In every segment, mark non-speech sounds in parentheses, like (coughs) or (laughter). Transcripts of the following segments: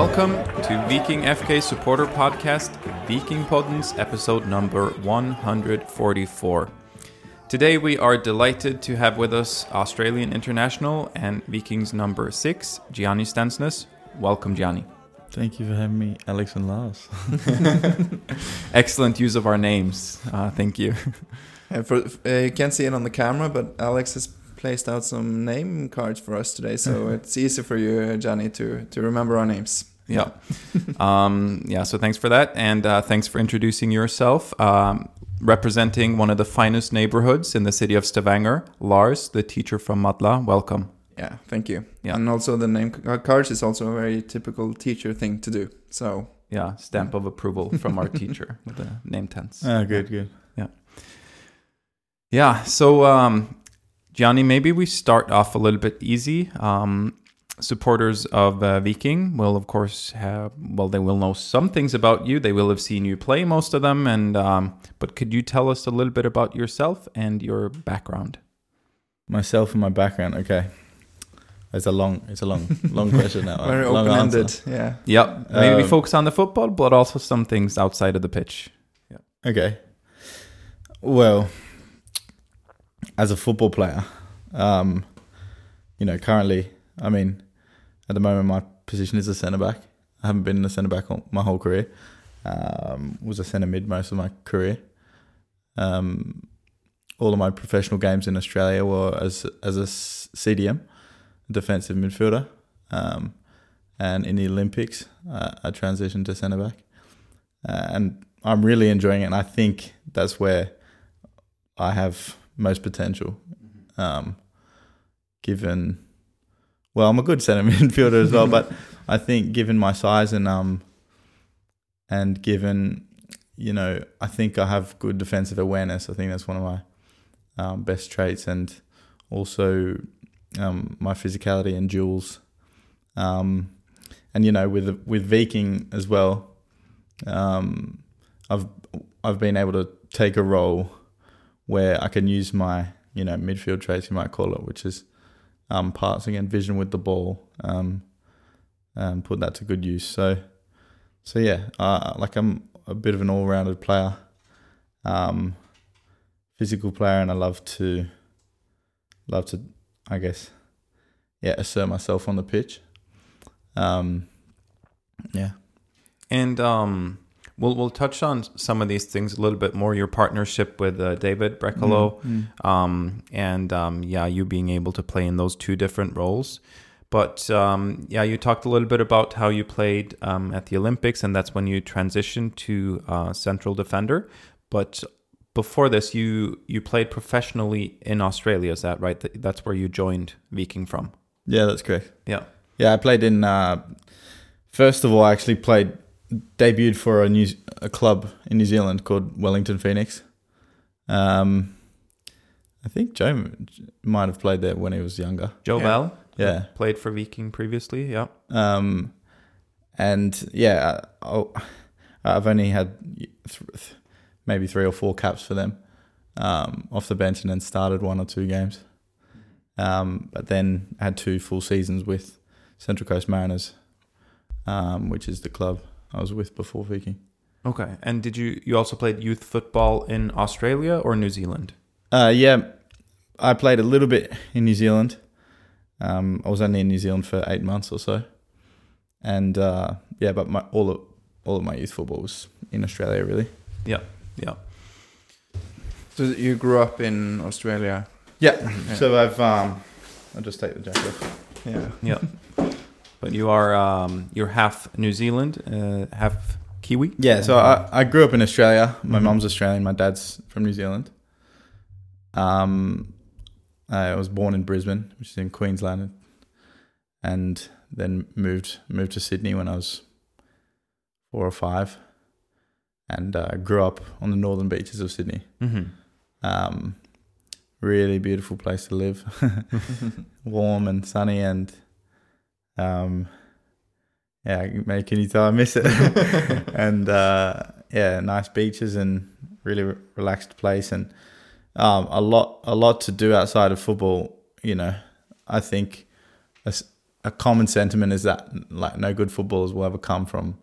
Welcome to Viking FK Supporter Podcast, Viking Poddens, episode number 144. Today we are delighted to have with us Australian international and Vikings number six, Gianni Stensness. Welcome, Gianni. Thank you for having me, Alex and Lars. (laughs) Excellent use of our names. Uh, thank you. (laughs) And for uh, you can't see it on the camera, but Alex has placed out some name cards for us today, so (laughs) it's easy for you, Gianni, to to remember our names. Yeah. (laughs) um, yeah, so thanks for that. And uh, thanks for introducing yourself. Um, representing one of the finest neighborhoods in the city of Stavanger, Lars, the teacher from Madla. Welcome. Yeah, thank you. Yeah. And also the name c- cards is also a very typical teacher thing to do. So Yeah, stamp of approval from our teacher (laughs) with the name tense. Oh, good, good. Yeah. Yeah. So, um, Gianni, maybe we start off a little bit easy. Um, supporters of uh, Viking will, of course, have well, they will know some things about you. They will have seen you play, most of them. And um, but could you tell us a little bit about yourself and your background? Myself and my background. Okay, it's a long, it's a long, long (laughs) question now. very long open ended. answer. Yeah. Yep. Maybe we Um, focus on the football, but also some things outside of the pitch. Yeah. Okay. Well, as a football player, um, you know, currently, I mean, at the moment, my position is a centre back. I haven't been a centre back my whole career. Um, was a centre mid most of my career. Um, all of my professional games in Australia were as as a CDM, defensive midfielder. Um, and in the Olympics, uh, I transitioned to centre back. Uh, and I'm really enjoying it. And I think that's where I have most potential. Um, given, well, I'm a good centre midfielder (laughs) as well, but (laughs) I think given my size and um, and given, you know, I think I have good defensive awareness. I think that's one of my um, best traits, and also um, my physicality and duels. Um, and you know, with with Viking as well, um, I've I've been able to take a role where I can use my you know midfield traits you might call it, which is um, passing and vision with the ball, um, and put that to good use. So so yeah, uh, like I'm a bit of an all-rounded player, um, physical player, and I love to love to I guess yeah assert myself on the pitch. Um, yeah. And um, we'll we'll touch on some of these things a little bit more. Your partnership with uh, David Brekalo, Mm. um, and um, yeah, you being able to play in those two different roles. But um, yeah, you talked a little bit about how you played um, at the Olympics, and that's when you transitioned to uh, central defender. But before this, you you played professionally in Australia. Is that right? That's where you joined Viking from. Yeah, that's correct. Yeah. Yeah, I played in. Uh, first of all, I actually played, debuted for a new a club in New Zealand called Wellington Phoenix. Um, I think Joe might have played there when he was younger. Joe Yeah. Bell Yeah. played for Viking previously. Yeah. Um, and yeah, I, I've only had th- th- maybe three or four caps for them um, off the bench, and then started one or two games. Um, but then had two full seasons with Central Coast Mariners, um, which is the club I was with before Viking. Okay. And did you you also played youth football in Australia or New Zealand? Uh, yeah, I played a little bit in New Zealand. Um, I was only in New Zealand for eight months or so, and uh, yeah, but my all of all of my youth football was in Australia, really. Yeah, yeah. So you grew up in Australia. Yeah. Yeah. So I've um, I'll just take the jacket off. Yeah. Yeah. (laughs) but you are um you're half New Zealand, uh, half Kiwi. Yeah. So I, I grew up in Australia. My Mhm. mom's Australian. My dad's from New Zealand. Um, I was born in Brisbane, which is in Queensland, and then moved moved to Sydney when I was four or five, and uh, grew up on the northern beaches of Sydney. Mm-hmm. Um, really beautiful place to live, (laughs) (laughs) warm and sunny, and um, yeah, mate, can you tell I miss it? (laughs) and uh, yeah, nice beaches and really re- relaxed place, and um, a lot a lot to do outside of football. You know, I think as a common sentiment is that like no good footballers will ever come from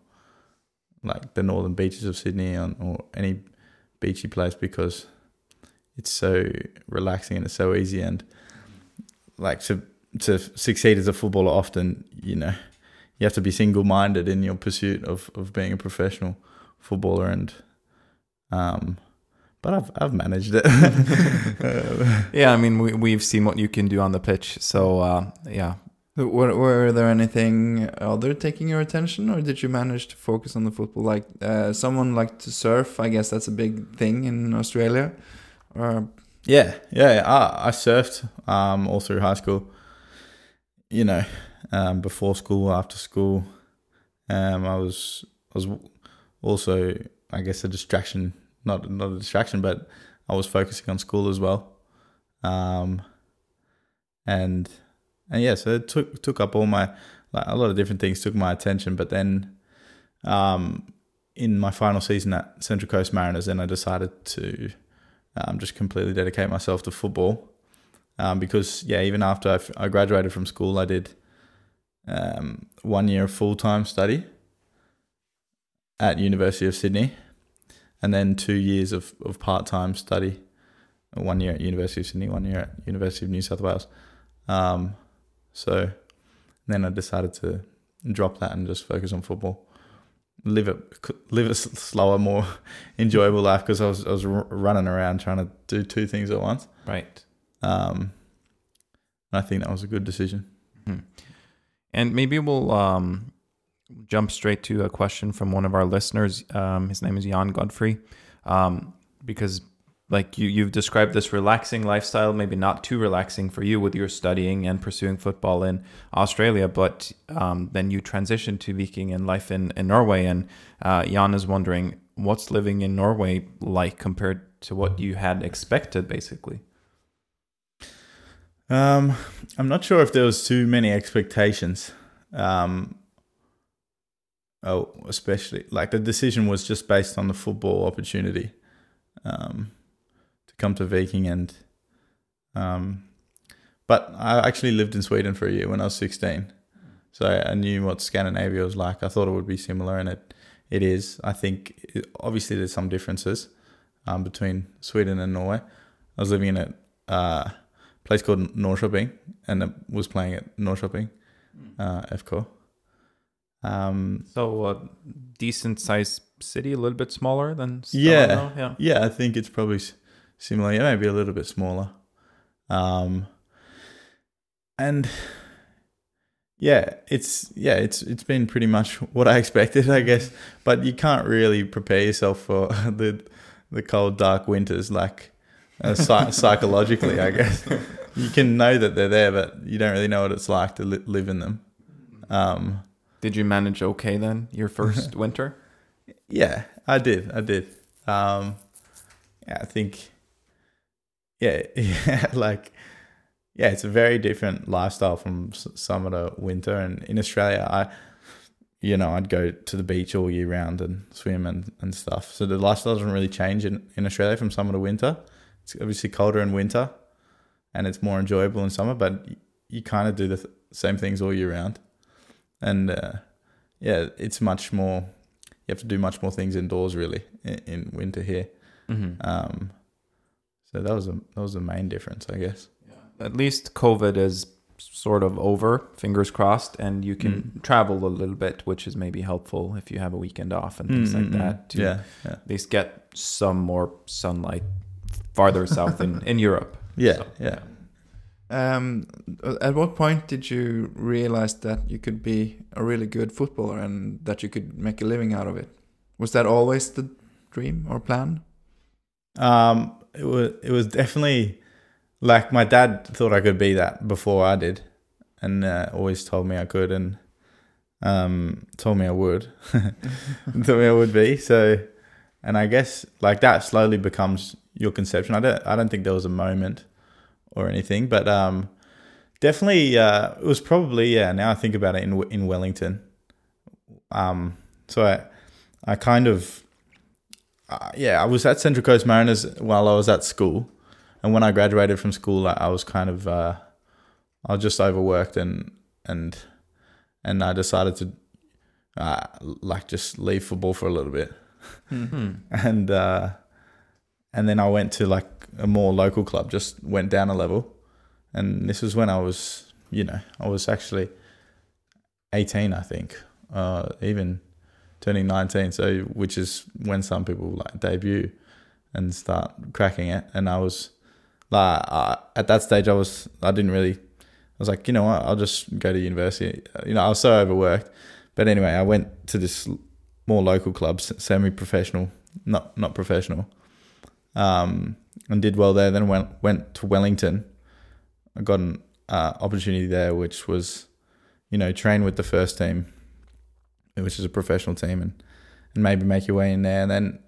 like the northern beaches of Sydney or, or any beachy place because it's so relaxing and it's so easy and like to to succeed as a footballer often you know you have to be single minded in your pursuit of, of being a professional footballer and um but I've I've managed it. (laughs) yeah, I mean we we've seen what you can do on the pitch. So uh, yeah. Were, were there anything other taking your attention, or did you manage to focus on the football? Like uh, someone like to surf, I guess that's a big thing in Australia. Or yeah, yeah, I, I surfed um, all through high school. You know, um, before school, after school, um, I was I was also I guess a distraction not not a distraction, but I was focusing on school as well. Um, and and yeah, so it took took up all my like a lot of different things took my attention. But then, um, in my final season at Central Coast Mariners, then I decided to um, just completely dedicate myself to football. Um, because yeah, even after I, f- I graduated from school, I did um, one year of full time study at University of Sydney, and then two years of, of part time study. One year at University of Sydney, one year at University of New South Wales. Um, so then I decided to drop that and just focus on football. Live a live a slower, more (laughs) enjoyable life because I was I was running around trying to do two things at once. Right. Um, I think that was a good decision. Mm-hmm. And maybe we'll um, jump straight to a question from one of our listeners. Um, his name is Jan Godfrey, um, because like you you've described this relaxing lifestyle, maybe not too relaxing for you with your studying and pursuing football in Australia, but um, then you transition to Viking and life in in Norway. And uh, Jan is wondering what's living in Norway like compared to what you had expected, basically. Um, I'm not sure if there was too many expectations. Um, oh, especially like the decision was just based on the football opportunity um, to come to Viking and um, but I actually lived in Sweden for a year when I was 16. So I knew what Scandinavia was like. I thought it would be similar, and it it is. I think it, obviously there's some differences um, between Sweden and Norway. I was living in a uh, place called Norrköping, and I was playing at Norrköping uh, FK. Um, so a decent sized city, a little bit smaller than yeah, yeah, yeah. I think it's probably similar. Yeah, maybe a little bit smaller. Um, and yeah, it's yeah, it's it's been pretty much what I (laughs) expected, I guess. But you can't really prepare yourself for (laughs) the the cold, dark winters like uh, psychologically, I guess. You can know that they're there, but you don't really know what it's like to li- live in them. Um, did you manage okay then your first (laughs) winter? Yeah, I did. I did. Um, yeah, I think. Yeah, yeah, (laughs) like, yeah, it's a very different lifestyle from summer to winter. And in Australia, I, you know, I'd go to the beach all year round and swim and, and stuff. So the lifestyle doesn't really change in, in Australia from summer to winter. It's obviously colder in winter, and it's more enjoyable in summer. But you kind of do the th- same things all year round and uh, yeah, it's much more. You have to do much more things indoors, really, in, in winter here. Mm-hmm. Um, so that was a that was the main difference, I guess. Yeah. At least COVID is sort of over, fingers crossed, and you can mm. travel a little bit, which is maybe helpful if you have a weekend off and things mm-hmm. like that to yeah, yeah. at least get some more sunlight farther south in, in Europe. (laughs) Yeah, so, yeah. yeah. Um, at what point did you realize that you could be a really good footballer and that you could make a living out of it? Was that always the dream or plan? Um, it was. It was definitely like my dad thought I could be that before I did, and uh, always told me I could, and um, told me I would, (laughs) told me I would be. So, and I guess like that slowly becomes your conception. I don't. I don't think there was a moment or anything, but um, definitely uh, it was probably yeah. Now I think about it in in Wellington. Um, so I I kind of uh, yeah I was at Central Coast Mariners while I was at school, and when I graduated from school, I, I was kind of uh, I was just overworked and and and I decided to uh, like just leave football for a little bit, Hmm. (laughs) and uh, and then I went to like a more local club, just went down a level, and this was when I was, you know, I was actually eighteen, I think, uh, even turning nineteen. So which is when some people like debut and start cracking it, and I was like uh, at that stage, I was I didn't really. I was like, you know what, I'll just go to university. You know, I was so overworked. But anyway, I went to this more local club, semi-professional, not not professional, um, and did well there. Then went went to Wellington. I got an uh, opportunity there, which was, you know, train with the first team, which is a professional team, and and maybe make your way in there. And then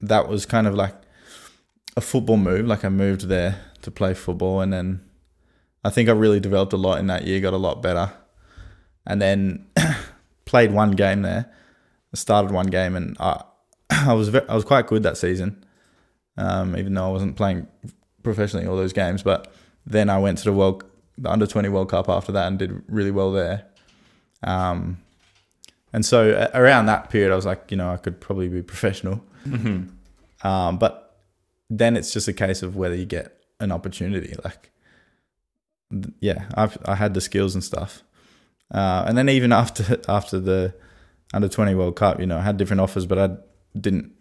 that was kind of like a football move. Like I moved there to play football, and then I think I really developed a lot in that year. Got a lot better, and then (clears throat) played one game there. Started one game, and I (clears throat) I was I was quite good that season, um, even though I wasn't playing professionally all those games. But then I went to the world the under twenty World Cup after that and did really well there. Um, and so around that period, I was like, you know, I could probably be professional. Mhm. Um, but then it's just a case of whether you get an opportunity. Like, th- yeah, I've I had the skills and stuff. Uh, and then even (laughs) after after the under twenty World Cup, you know, I had different offers, but I didn't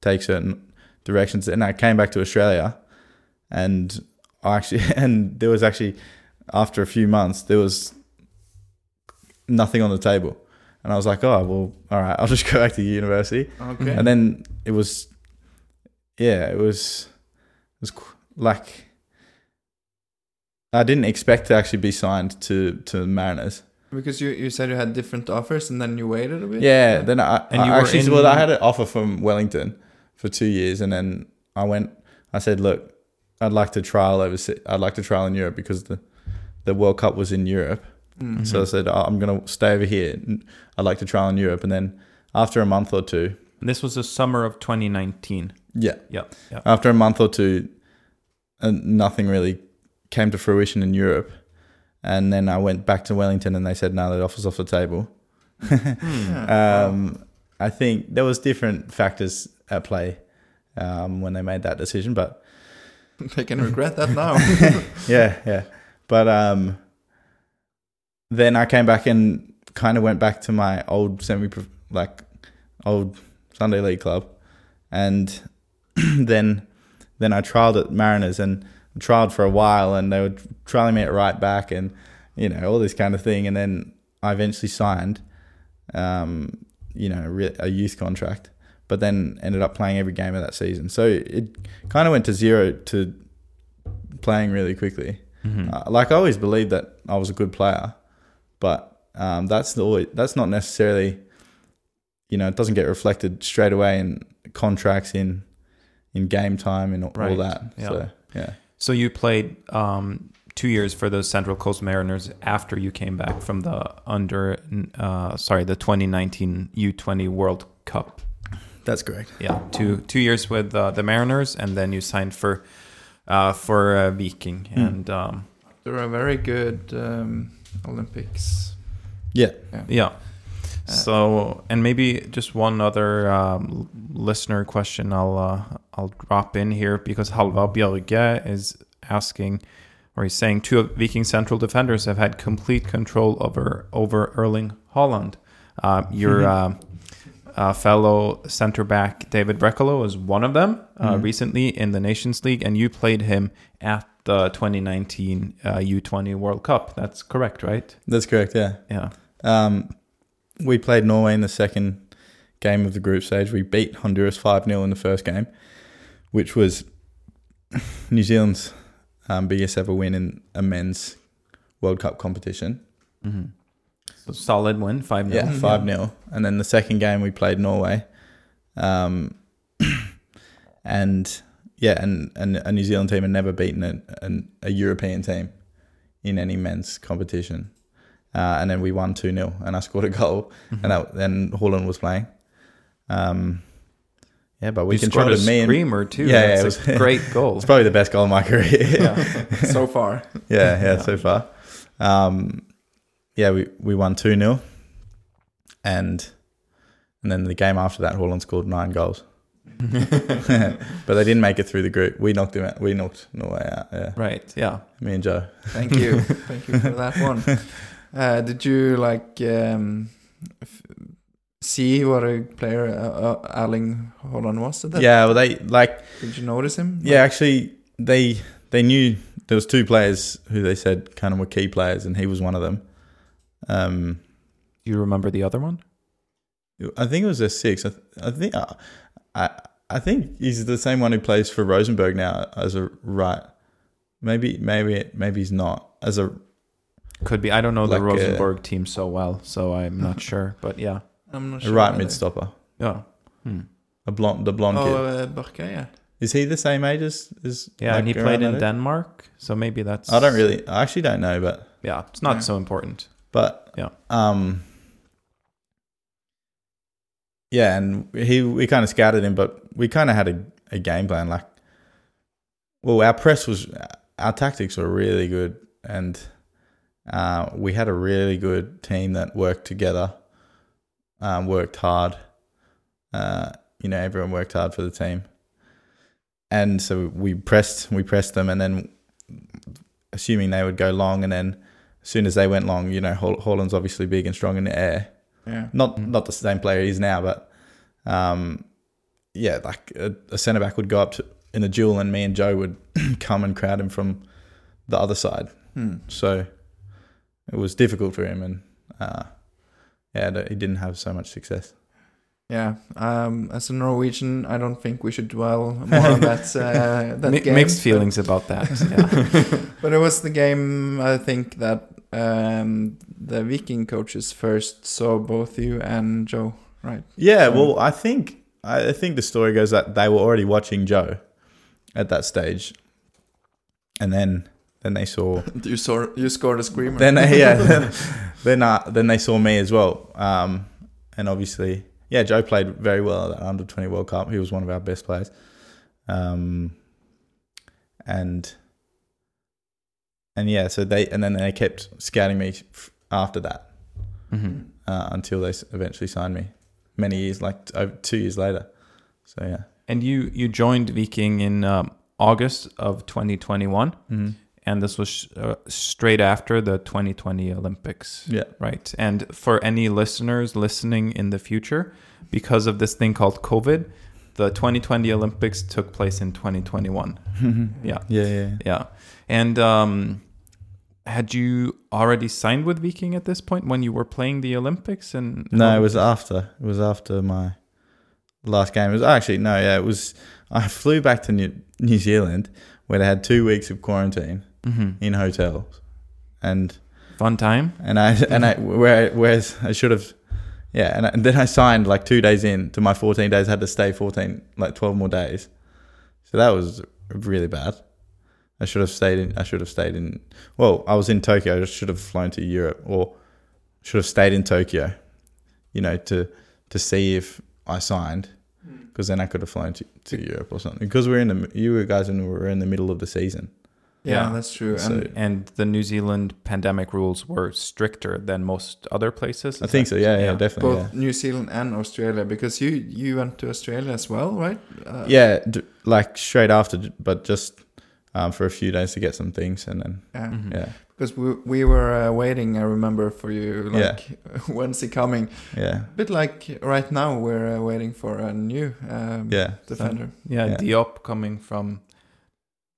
take certain directions. And I came back to Australia, and I actually (laughs) and there was actually after a few months there was nothing on the table. And I was like, oh well, all right, (laughs) I'll just go back to university. Okay. And then it was, yeah, it was, it was like, I didn't expect to actually be signed to to Mariners. because you, you said you had different offers and then you waited a bit. Yeah, then I, And I you were actually in- well, I had an offer from Wellington for two years, and then I went. I said, look, I'd like to trial overseas. I'd like to trial in Europe because the the World Cup was in Europe. Mm. So I said, oh, I'm gonna stay over here. I'd like to trial in Europe, and then after a month or two, This was the summer of 2019. yeah, Yeah. After a month or two, and nothing really came to fruition in Europe. And then I went back to Wellington, and they said, "No, the offer's off the table." Yeah. (laughs) Um, I think there was different factors at play um, when they made that decision, but (laughs) they can regret that now. (laughs) yeah, yeah. But um, then I came back and kind of went back to my old semi like old Sunday league club, and (clears throat) then then I trialed at Mariners and trialed for a while, and they were trialing me at right back, and you know all this kind of thing, and then I eventually signed, um, you know, a a youth contract, but then ended up playing every game of that season. So it kind of went to zero to playing really quickly. Mhm. Uh, like I always believed that I was a good player, but um, that's always, that's not necessarily, you know, it doesn't get reflected straight away in contracts in in game time and all, that. yeah. So yeah, So you played um, two years for the Central Coast Mariners after you came back from the under, uh, sorry, the 2019 U20 World Cup. That's correct. Yeah, two two years with uh, the Mariners, and then you signed for uh, for uh, Viking, Hmm. and um, there are very good um, Olympics. Yeah, yeah. So, and maybe just one other um, listener question I'll uh, I'll drop in here because Halva Björge is asking, or he's saying, two of Viking central defenders have had complete control over over Erling Haaland. Uh, your uh, uh, fellow center back David Brekalo is one of them uh, Mhm. recently in the Nations League, and you played him at the 2019 uh, U20 World Cup. That's correct, right? that's correct. Yeah. Yeah. Um, we played Norway in the second game of the group stage. We beat Honduras 5 0 in the first game, which was (laughs) New Zealand's um, biggest ever win in a men's World Cup competition. hmm So solid win, five 0 Yeah, 5 0. And then the second game we played Norway. Um, (clears throat) and yeah, and, and a New Zealand team had never beaten a, an, a European team in any men's competition. Uh, and then we won 2 0, and I (laughs) scored a goal, Mm-hmm. and that, then Haaland was playing. Um, yeah, but we you scored a controlled me. And, screamer too. Yeah, yeah, That's it a was- (laughs) great goal. it's probably the best goal of my (laughs) career. yeah. so far. yeah, yeah, Yeah. so far. Um, yeah, we, we won 2 0. And and then the game after that, Haaland scored nine goals. (laughs) but they didn't make it through the group. We knocked them out. We knocked Norway out. Yeah, Right. Yeah. me and Joe. Thank you, (laughs) thank you for that one. Uh, did you like um, f- see what a player uh, uh, Erling Haaland was? At that? Yeah, well, they like Did you notice him? yeah. Actually, they they knew there was two players who they said kind of were key players, and he was one of them. Um, Do you remember the other one? I think it was a six. I, th- I think uh, I I think he's the same one who plays for Rosenborg now as a right. Maybe maybe maybe he's not as a Could be. I don't know the Like, uh, Rosenborg team so well, so I'm not (laughs) sure. But yeah. I'm not a sure. right either. mid stopper. Yeah. Hmm. A blonde the blonde Oh, kid. uh, Barca, yeah. Is he the same age as? as Yeah, and he played in age? Denmark, so maybe that's. I don't really. I actually don't know, but Yeah, it's not Yeah. so important. But Yeah. um yeah and he we kind of scouted him but we kind of had a, a game plan like well our press was our tactics were really good and uh, we had a really good team that worked together um, worked hard uh, you know everyone worked hard for the team and so we pressed we pressed them and then assuming they would go long and then soon as they went long, you know, Haaland's obviously big and strong in the air. Yeah. Not Mm. not the same player he is now, but um, yeah, like a, a centre back would go up to, in a duel, and me and Joe would (clears throat) come and crowd him from the other side. Hmm. So it was difficult for him, and uh, yeah, he didn't have so much success. Yeah. Um, as a Norwegian, I don't think we should dwell more on that. Uh, (laughs) that Mi- game, mixed feelings about that. Yeah. (laughs) But it was the game I think that um, the Viking coaches first saw both you and Joe, right? Yeah, So- well, I think I I think the story goes that they were already watching Joe at that stage, and then then they saw (laughs) You saw you scored a screamer. then they, yeah (laughs) then then, uh, then they saw me as well um, and obviously yeah Joe played very well at that under 20 World Cup he was one of our best players um, and and yeah so they and then they kept scouting me f- after that Mhm. uh, until they eventually signed me many years like over two years later so yeah And you you joined Viking in um, August of 2021, mm and this was uh, straight after the 2020 Olympics. yeah Right. And for any listeners listening in the future, because of this thing called COVID, the 2020 Olympics took place in 2021. (laughs) Yeah. yeah yeah Yeah. And um, had you already signed with Viking at this point when you were playing the Olympics? And No, it was after. It was after my last game. It was actually no, yeah. It was. I (laughs) flew back to New, New Zealand where they had two weeks of quarantine Mhm. in hotels, and fun time. and I and I where whereas I should have, yeah. And, I, and then I signed like two days in to my fourteen days. I had to stay fourteen like twelve more days, so that was really bad. I should have stayed in. I should have stayed in. Well, I was in Tokyo. I should have flown to Europe, or should have stayed in Tokyo. You know, to to see if I signed, because then I could have flown to, to Europe or something. Because we're in the you guys and we're in the middle of the season. yeah, Yeah. that's true. So- and And the New Zealand pandemic rules were stricter than most other places. I think so. Yeah, yeah, definitely. both New Zealand and Australia, because you you went to Australia as well, right? Uh, Yeah, yeah d- like straight after, but just um, for a few days to get some things, and then yeah. Mhm. yeah, Because we we were uh, waiting, I remember, for you. Like, (laughs) when's he coming? yeah, A bit like right now, we're uh, waiting for a new um, yeah. defender Yeah, Yeah. Diop coming from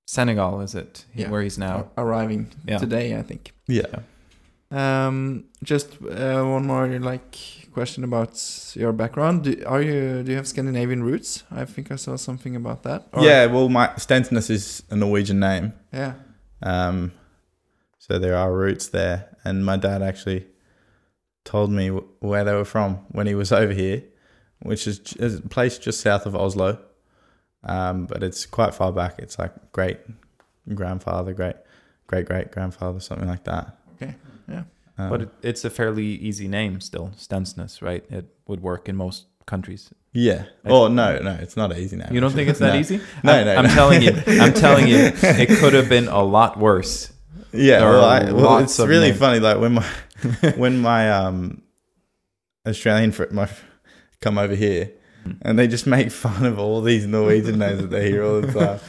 Senegal, is it? He- Yeah. Where he's now. ar- arriving Yeah. today, I think. Yeah. Um, just uh, one more like question about your background. Do, are you do you have Scandinavian roots? I think I saw something about that. Or- Yeah, well, my Stensness is a Norwegian name, yeah. um, so there are roots there. And my dad actually told me wh- where they were from when he was (laughs) over here, which is j- is a place just south of Oslo, um, but it's quite far back. It's like great grandfather, great great great grandfather, something like that. Okay, yeah. Um, But it, it's a fairly easy name still, Stensness, right? It would work in most countries. yeah. Oh no, no, it's not an easy now. You don't think it's that (laughs) No. easy? No, I'm, no, I'm no. telling you. (laughs) I'm telling you. It could have been a lot worse. Yeah, well, I, well it's really names. funny. Like when my (laughs) when my um Australian friend my come over here and they just make fun of all these Norwegian names that they hear all the time.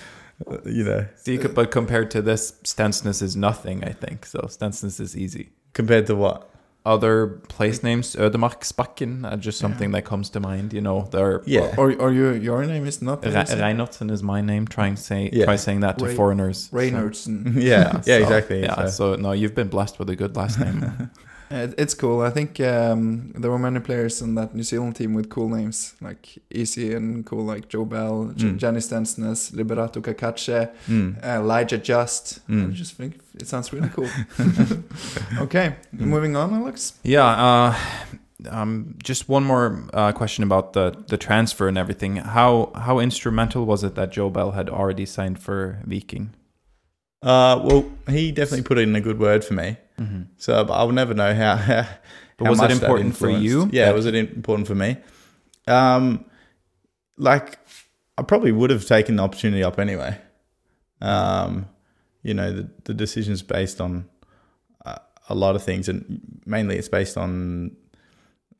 You know, See, but compared to this, Stensness is nothing. I think so. Stensness is easy. Compared to what? Other place names, Ödemarksbakken, are er just something that comes to mind. You know, they're Yeah. Or or your your name is not Re- Reinertsen is my name. Try and say Yeah. try saying that to Ray- foreigners. So- (laughs) yeah, yeah, so, exactly. Yeah, so- so no, you've been blessed with a good last name. (laughs) It- It's cool. I think um, there were many players in that New Zealand team with cool names, like easy and cool, like Joe Bell, J- Mm. Gianni Stensness, Liberato Cacace, Mm. uh, Elijah Just. Mm. I just think it sounds really cool. (laughs) okay, Mm. moving on, Alex. yeah. Uh, um, just one more uh, question about the the transfer and everything. How how instrumental was it that Joe Bell had already signed for Viking? Uh, well, he definitely put in a good word for me. Mm-hmm. So but I'll never know how. (laughs) how But how was it important for you Yeah, that- was it important for me? Um, like I probably would have taken the opportunity up anyway. Um, you know, the the decision's based on uh, a lot of things, and mainly it's based on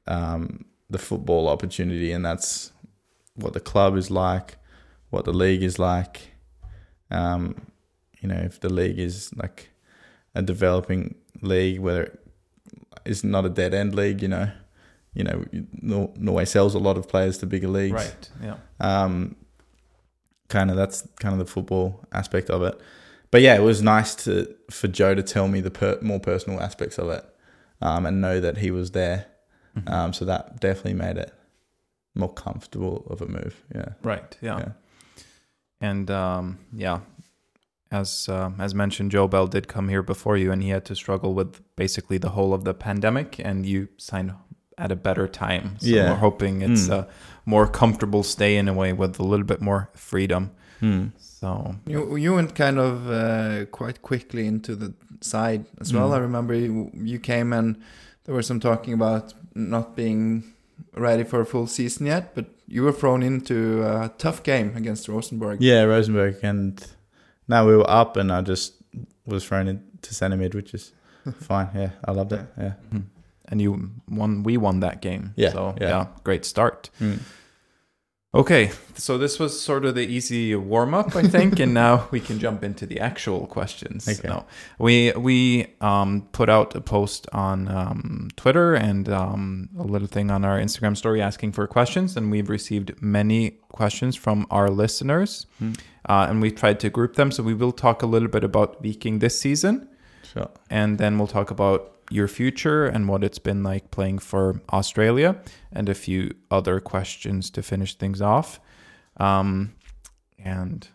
um, the football opportunity, and that's what the club is like, what the league is like. Um, you know, if the league is like a developing league, whether it is not a dead end league, you know, you know, Norway sells a lot of players to bigger leagues. Right. Yeah. Um, kind of that's kind of the football aspect of it. But yeah, it was nice to for Joe to tell me the per, more personal aspects of it, um, and know that he was there. Mhm. Um, so that definitely made it more comfortable of a move. Yeah. Right. Yeah. Yeah. And um, yeah, as um as mentioned, Joe Bell did come here before you, and he had to struggle with basically the whole of the pandemic, and you signed at a better time. So Yeah. we're hoping it's Mm. a more comfortable stay in a way with a little bit more freedom. Hmm. So You you went kind of uh, quite quickly into the side as well. Mm. I remember you, you came and there was some talking about not being ready for a full season yet, but you were thrown into a tough game against Rosenborg. Yeah, Rosenborg, and now we were up, and I just was thrown into centre mid, which is (laughs) fine. Yeah, I loved it. Yeah. mhm. and you won. We won that game. Yeah, So yeah. yeah, great start. Mm. Okay, so this was sort of the easy warm up, I think, and now we can jump into the actual questions. Okay. No, we we um, put out a post on um, Twitter and um, a little thing on our Instagram story asking for questions, and we've received many questions from our listeners, Hmm. uh, and we've tried to group them. So we will talk a little bit about Viking this season, Sure. and then we'll talk about your future and what it's been like playing for Australia, and a few other questions to finish things off. Um, and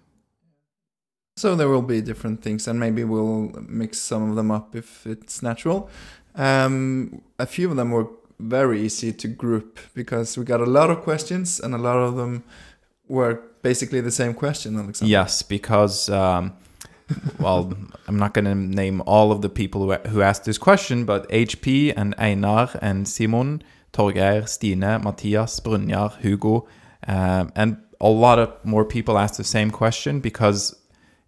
So there will be different things, and maybe we'll mix some of them up if it's natural. Um, a few of them were very easy to group because we got a lot of questions, and a lot of them were basically the same question, Alexander. yes, because um, well, I'm not going to name all of the people who, who asked this question, but HP and Einar and Simon, Torgeir, Stine, Matthias, Brynjar, Hugo, um, and a lot of more people asked the same question because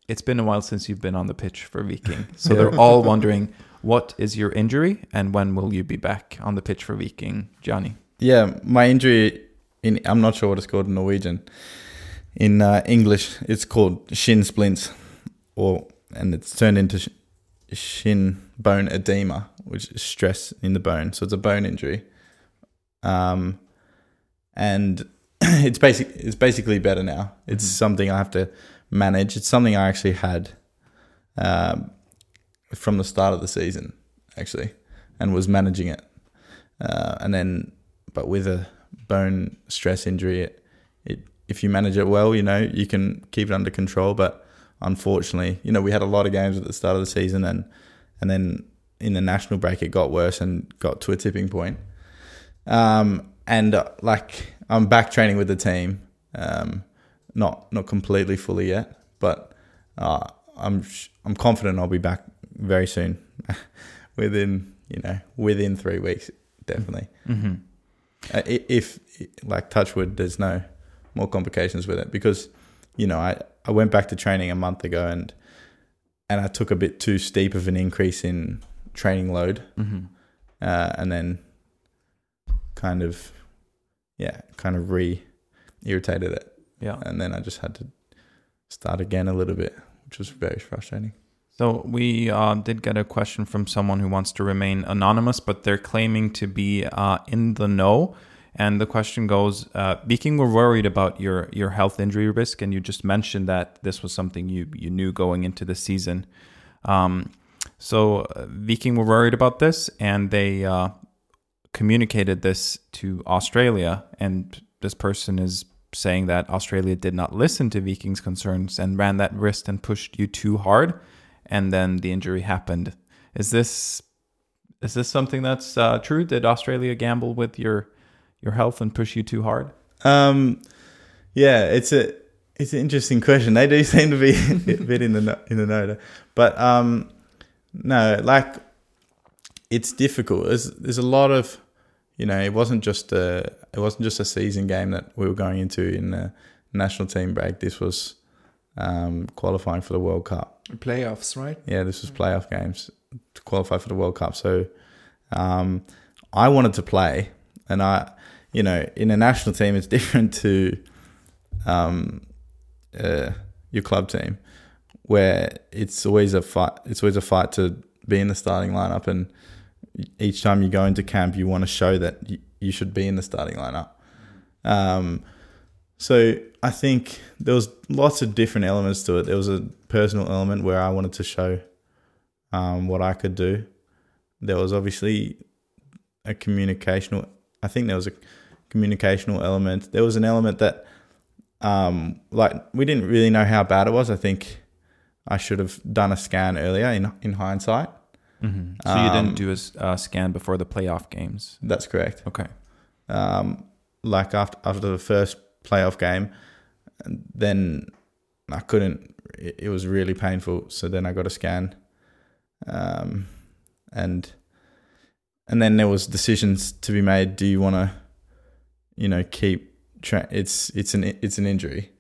it's been a while since you've been on the pitch for Viking. (laughs) So Yeah. they're all wondering what is your injury and when will you be back on the pitch for Viking, Gianni? Yeah, my injury in I'm not sure what it's called in Norwegian. In uh, English, it's called shin splints, or and it's turned into sh- shin bone edema, which is stress in the bone. So it's a bone injury. Um, and (clears throat) it's basic. It's basically better now. It's Mhm. something I have to manage. It's something I actually had um, from the start of the season, actually, and was managing it. Uh, and then, but with a bone stress injury, it, it if you manage it well, you know you can keep it under control. But unfortunately, you know we had a lot of games at the start of the season, and and then in the national break it got worse and got to a tipping point. Um, and uh, like I'm back training with the team, um, not not completely fully yet, but uh, I'm sh- I'm confident I'll be back very soon, (laughs) within you know within three weeks, definitely. Mm-hmm. Uh, if like touchwood, there's no more complications with it because you know I, I went back to training a month ago and and I took a bit too steep of an increase in training load Mm-hmm. uh, and then kind of yeah, kind of re irritated it, Yeah. and then I just had to start again a little bit, which was very frustrating. So we uh, did get a question from someone who wants to remain anonymous, but they're claiming to be uh, in the know. And the question goes: uh, Viking were worried about your your health injury risk, and you just mentioned that this was something you you knew going into the season. Um, so uh, Viking were worried about this, and they uh, communicated this to Australia. And this person is saying that Australia did not listen to Viking's concerns and ran that risk and pushed you too hard and then the injury happened. Is this is this something that's uh, true? Did Australia gamble with your your health and push you too hard? Um, yeah, it's a it's an interesting question. They do (laughs) seem to be a bit in the no- in the know, but um, no, like it's difficult. There's there's a lot of you know, it wasn't just a it wasn't just a season game that we were going into in the national team break. This was um, qualifying for the World Cup. Playoffs, right? Yeah, this was playoff games to qualify for the World Cup. So um, I wanted to play, and I, you know, in a national team, it's (laughs) different to um, uh, your club team, where it's always a fight. It's always a fight to be in the starting lineup, and each time you go into camp, you want to show that you, you should be in the starting lineup. Um, so I think there was lots of different elements to it. There was a personal element where I wanted to show um, what I could do. There was obviously a communicational. I think there was a communicational element. There was an element that, um, like we didn't really know how bad it was. I think I should have done a scan earlier in in hindsight. Mm-hmm. So you Um, didn't do a uh, scan before the playoff games. That's correct. Okay. um, like after after the first playoff game, and then I couldn't. It, it was really painful. So then I got a scan, um, and and then there was decisions to be made. Do you want to, you know, keep? Tra- it's it's an it's an injury,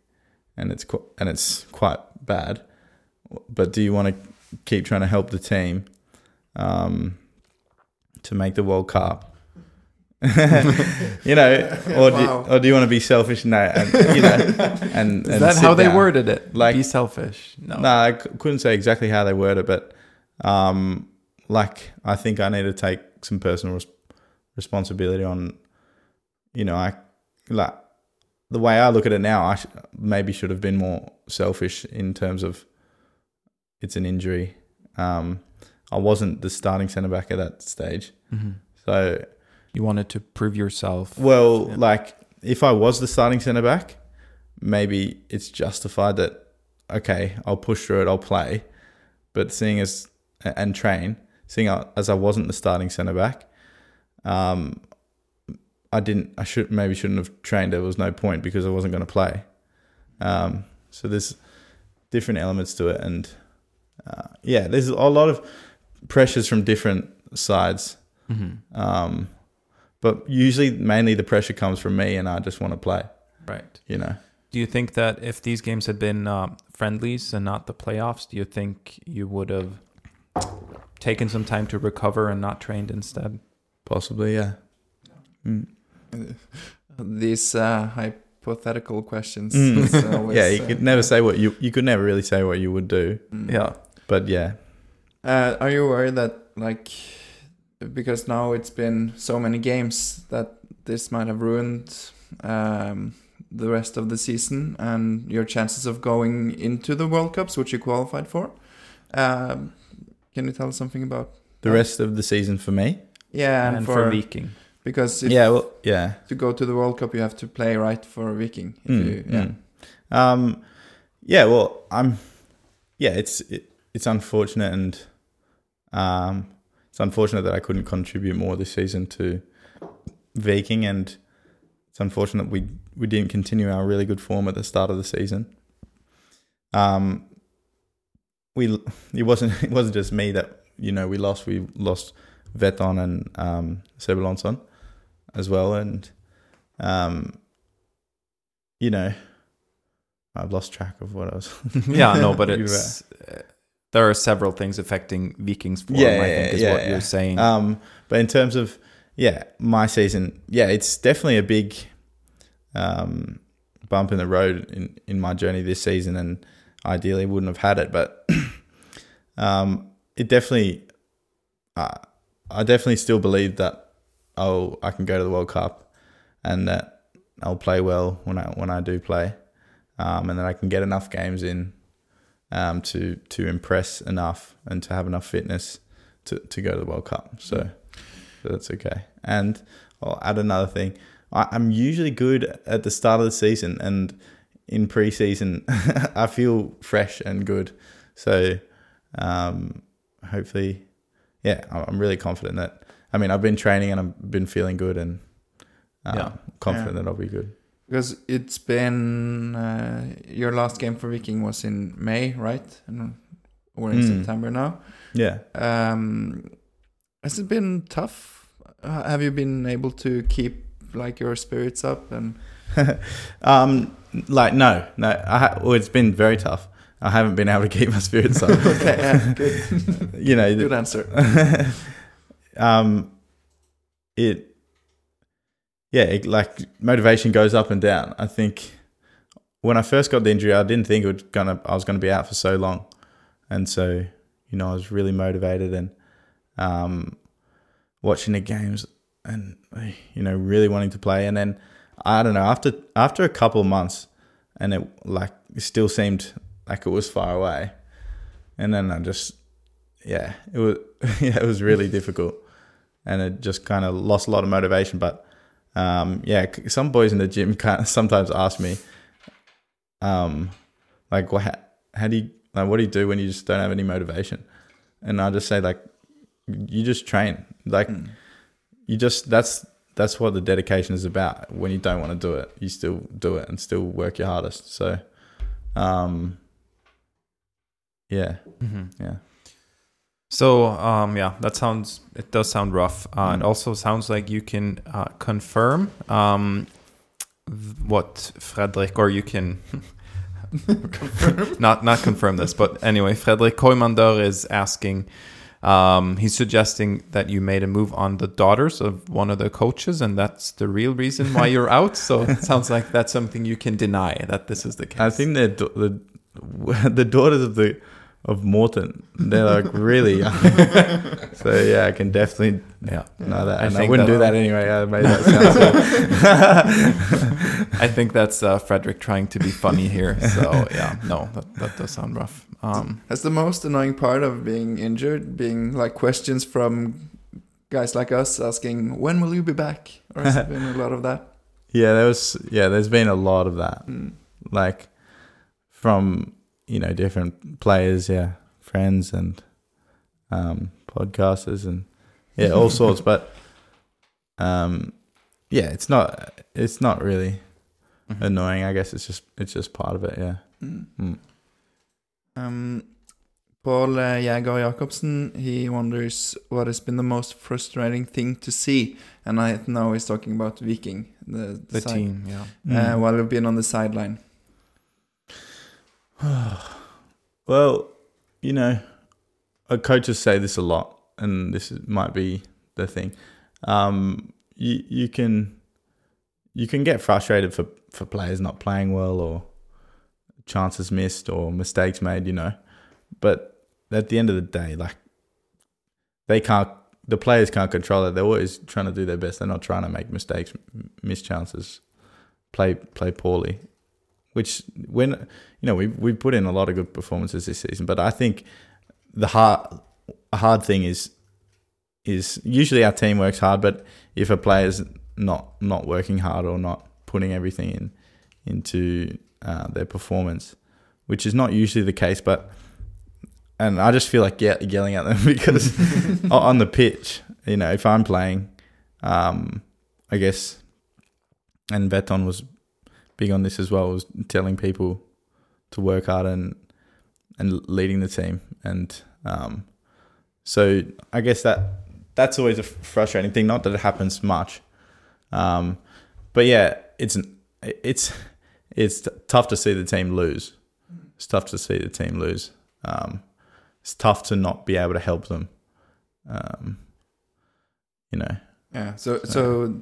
and it's qu- and it's quite bad. But do you want to keep trying to help the team um, to make the World Cup? (laughs) you know, or do, or do you want to be selfish? No, and, you know, and, Is and that how they down. worded it? Like- be selfish. No. No, I c- couldn't say exactly how they worded it, but um, like I think I need to take some personal res- responsibility on, you know, I like the way I look at it now. I sh- maybe should have been more selfish in terms of it's an injury. Um, I wasn't the starting centre back at that stage, Mhm. so You wanted to prove yourself. well, Yeah. like if I was the starting centre back, maybe it's justified that okay, I'll push through it, I'll play. But seeing as and train, seeing as I wasn't the starting centre back, um, I didn't. I should maybe shouldn't have trained. There was no point because I wasn't going to play. Um, so there's different elements to it, and uh, yeah, there's a lot of pressures from different sides. Mhm. Um, but usually, mainly the pressure comes from me, and I just want to play. Right. You know, Do you think that if these games had been uh, friendlies and not the playoffs, do you think you would have taken some time to recover and not trained instead? possibly, yeah. Mm. (laughs) These uh, hypothetical questions. Mm. (laughs) always, yeah, you uh, could never say what you you could never really say what you would do, mm. Yeah. but yeah, Uh, are you worried that like because now it's been so many games that this might have ruined um, the rest of the season and your chances of going into the World Cups, which you qualified for? Um, can you tell us something about? the Uh, rest of the season for me. Yeah, and, And, for, for, Viking. Because if, yeah, well, yeah, to go to the World Cup, you have to play right for Viking. If Mm, you, yeah. mm. Um, yeah, well, I'm. Yeah, it's it, it's unfortunate, and um, it's unfortunate that I couldn't contribute more this season to Viking, and it's unfortunate we we didn't continue our really good form at the start of the season. Um, we it wasn't (laughs) it wasn't just me that you know we lost. We lost Veton and um, as well, and um, you know, I've lost track of what I was. (laughs) yeah, no, but it's uh, there are several things affecting Vikings form. Yeah, I yeah, think is yeah, what you're saying. Um, but in terms of yeah, my season, yeah, it's definitely a big um, bump in the road in, in my journey this season, and ideally wouldn't have had it, but (clears throat) um, it definitely, uh, I definitely still believe that oh, I can go to the World Cup, and that I'll play well when I when I do play, um, and that I can get enough games in um, to to impress enough and to have enough fitness to, to go to the World Cup. So, so that's okay. And I'll add another thing. I, I'm usually good at the start of the season and in preseason, (laughs) I feel fresh and good. So, um, hopefully, yeah, I'm really confident that. I mean, I've been training and I've been feeling good and uh, Yeah. confident Yeah. that I'll be good. Because it's been uh, your last game for Viking was in May, right? And we're in Mm. September now. Yeah. Um, has it been tough? Uh, have you been able to keep like your spirits up and (laughs) um, like no, no. I ha- well, it's been very tough. I haven't been able to keep my spirits up. (laughs) okay, yeah, good, (laughs) you know, good answer. Um, it, yeah, it, like motivation goes up and down. I think when I first got the injury, I didn't think it was gonna, I was gonna be out for so long, and so you know, I was really motivated and um, watching the games and you know, really wanting to play. And then I don't know after after a couple of months, and it like it still seemed like it was far away, and then I just yeah, it was (laughs) yeah, it was really difficult, and it just kind of lost a lot of motivation. But um, yeah, some boys in the gym (laughs) kind of sometimes ask me, um, like, what, how, how do you like, what do you do when you just don't have any motivation? And I just say like, you just train, like Mm. you just that's that's what the dedication is about. When you don't want to do it, you still do it and still work your hardest. So, um, yeah, Mhm. yeah. So um, yeah, that sounds it does sound rough. Uh, It Mm. also sounds like you can uh, confirm um, what Frederick, or you can (laughs) (laughs) not not confirm this, but anyway, Frederick Koimander is asking. Um, he's suggesting that you made a move on the daughters of one of the coaches, and that's the real reason why you're (laughs) out. So it sounds like that's something you can deny that this is the case. I think the the daughters of the of Morten. They're like really young. (laughs) so yeah, I can definitely yeah. know that. I And I, think wouldn't that- do that anyway. I made that (laughs) sound so- I think that's uh, Frederick trying to be funny here. So yeah, no, that, that does sound rough. Um, Has the most annoying part of being injured being like questions from guys like us asking when will you be back? Or has it been a lot of that? (laughs) yeah, there was yeah. There's been a lot of that. Mm. like from you know different players, yeah, friends and um, podcasters and yeah, all (laughs) sorts. But um, yeah, it's not it's not really mhm. annoying. I guess it's just it's just part of it. Yeah. Mm. Mm. Um, Paul uh, Jäger Jacobsen, he wonders what has been the most frustrating thing to see. And I know he's talking about Viking, the, the side- team, yeah. Uh, Mm. while we've been on the sideline. (sighs) well, you know, uh, coaches say this a lot, and this is, might be the thing. Um, you you can you can get frustrated for for players not playing well or chances missed or mistakes made, you know. But at the end of the day, like they can't, the players can't control it. They're always trying to do their best. They're not trying to make mistakes, miss chances, play play poorly. Which when you know we we put in a lot of good performances this season, but I think the hard hard thing is is usually our team works hard, but if a player's not not working hard or not putting everything in into uh, their performance, which is not usually the case, but and I just feel like ye- yelling at them (laughs) because (laughs) on the pitch, you know, if I'm playing, um, I guess, and Beton was big on this as well, was telling people to work hard and and leading the team, and um, so I guess that that's always a frustrating thing. Not that it happens much, um, but yeah, it's it's it's tough to see the team lose. It's tough to see the team lose. Um, it's tough to not be able to help them. Um, you know, Yeah. So So- so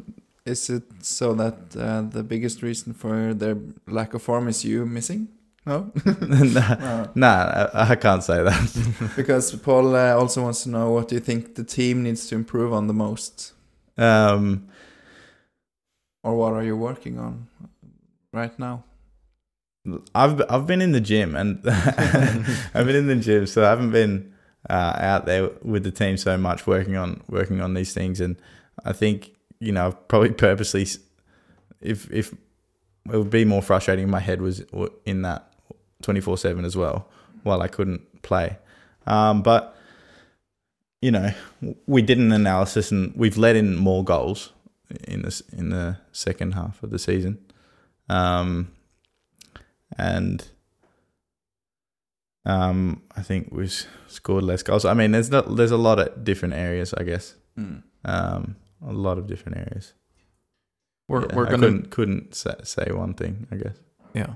is it so that uh, the biggest reason for their lack of form is you missing? No. (laughs) (laughs) nah, No. nah, I, I can't say that. (laughs) Because Paul uh, also wants to know what do you think the team needs to improve on the most, Um, or what are you working on right now? I've I've been in the gym and I've been in the gym, so I haven't been uh, out there with the team so much working on working on these things. And I think you know probably (laughs) purposely, if if it would be more frustrating, if my head was in that twenty four seven as well, while I couldn't play. Um, but you know, we did an analysis and we've let in more goals in this in the second half of the season. Um, and um, I think we've scored less goals. I mean, there's not there's a lot of different areas, I guess. Um, a lot of different areas. We're Yeah, we're gonna couldn't, couldn't say, one thing, I guess. yeah,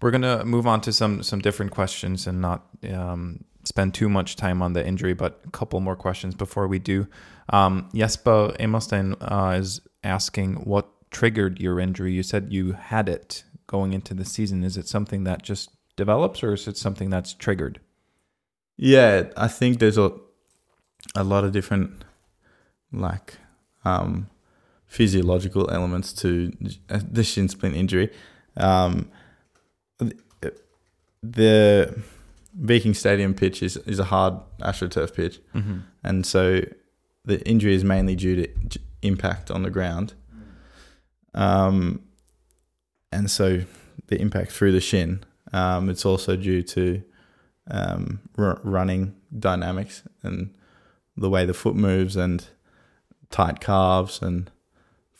we're gonna move on to some some different questions and not um, spend too much time on the injury, but a couple more questions before we do. Um, Jesper Emerstein uh, is asking what triggered your injury. You said you had it going into the season. Is it something that just develops, or is it something that's triggered? Yeah, I think there's a a lot of different like um, physiological elements to the shin splint injury. Um, the Viking Stadium pitch is, is a hard astroturf pitch, Mm-hmm. and so the injury is mainly due to impact on the ground. Um, and so the impact through the shin. Um, it's also due to um, r- running dynamics and the way the foot moves and tight calves and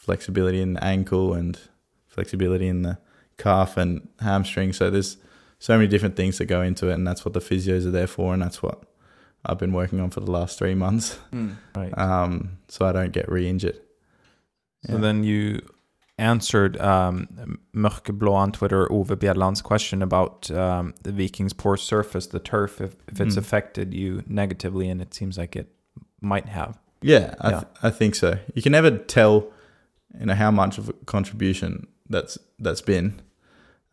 flexibility in the ankle and flexibility in the calf and hamstring. So there's so many different things that go into it, and that's what the physios are there for, and that's what I've been working on for the last three months, Hmm. (laughs) Right. um, so I don't get re-injured. So then you answered um, Mørkeblå on Twitter, Ove Bjelland's question about um, the Vikings' poor surface, the turf, if, if it's Mm. affected you negatively, and it seems like it might have. Yeah, I, Yeah. Th- I think so. You can never tell, you know, how much of a contribution that's that's been,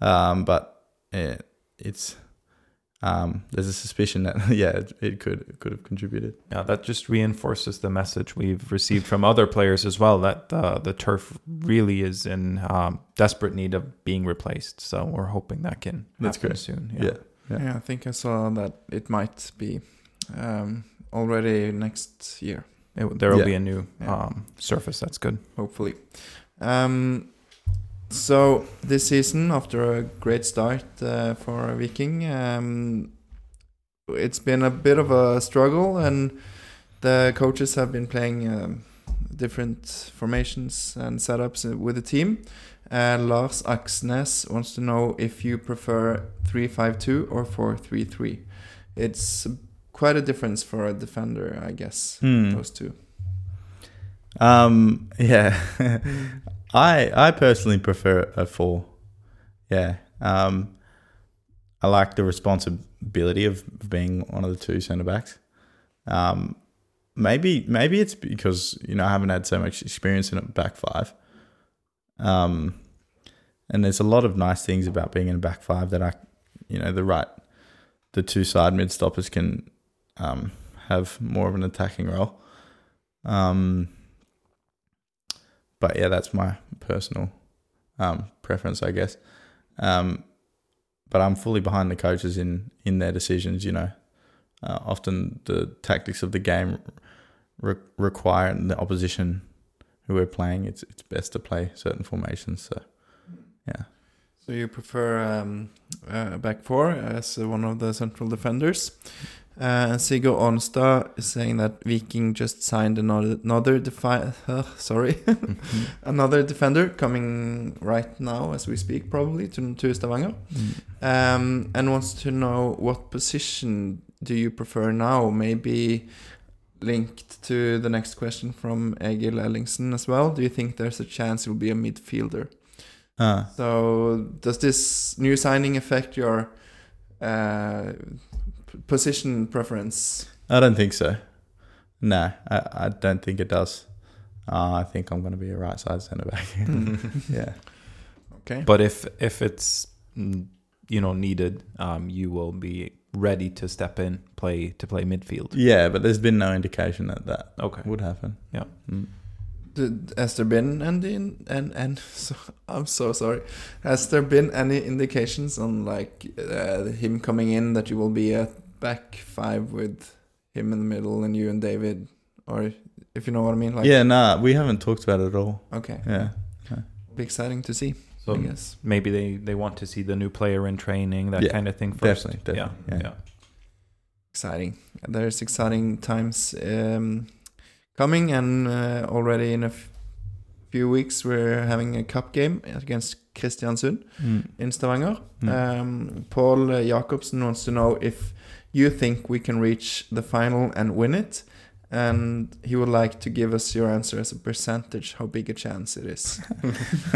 um, but yeah, it's um, there's a suspicion that (laughs) yeah, it, it could it could have contributed. Yeah, that just reinforces the message we've received from other players as well that uh, the turf really is in um, desperate need of being replaced. So we're hoping that can That's happen great. soon. Yeah, Yeah. Yeah. I think I saw that it might be um, already next year, It- there will Yeah. be a new Yeah. um, surface. That's good. hopefully. Um, so this season, after a great start uh, for Viking, um, it's been a bit of a struggle, and the coaches have been playing um, different formations and setups with the team. Uh, Lars Axnes wants to know if you prefer 3-5-2 or 4-3-3. It's quite a difference for a defender, I guess, Hmm. those two. Um, (laughs) yeah, (laughs) I I personally prefer a four. Yeah, um, I like the responsibility of being one of the two centre backs. Um, maybe maybe it's because you know I haven't had so much experience in a back five. Um, and there's a lot of nice things about being in a back five that I, you know, the right, the two side mid stoppers can um, have more of an attacking role. Um, but yeah, that's my personal um, preference, I guess. Um, but I'm fully behind the coaches in in their decisions. You know, uh, often the tactics of the game re- require the opposition who we're playing. It's it's best to play certain formations. So yeah, So you prefer um, uh, back four as one of the central defenders. Uh, Sigurd Onstad is saying that Viking just signed another another defi- uh, sorry. (laughs) Another defender coming right now as we speak probably to to Stavanger. Um, and wants to know what position do you prefer now? Maybe linked to the next question from Egil Ellingsen as well. Do you think there's a chance you'll be a midfielder? Uh, so does this new signing affect your uh, position preference? I don't think so. No, I, I don't think it does. Uh, I think I'm going to be a right side centre back. (laughs) yeah. Okay. But if if it's you know needed, um, you will be ready to step in, play to play midfield. Yeah, but there's been no indication that that Okay. would happen. Yeah. Mm. Did, has there been any and and (laughs) so, I'm so sorry. Has there been any indications on like uh, him coming in that you will be at back five with him in the middle and you and David, or if you know what I mean? Like, yeah, nah, we haven't talked about it at all. Okay. Yeah. Be exciting to see. So I guess. maybe they they want to see the new player in training, that Yeah, kind of thing first. definitely, yeah. definitely, Yeah. yeah. Exciting. There's exciting times um, coming, and uh, already in a f- few weeks we're having a cup game against Kristiansund. Mm. in Stavanger. Mm. Um, Paul uh, Jacobsen wants to know if you think we can reach the final and win it. And he would like to give us your answer as a percentage, how big a chance it is. (laughs)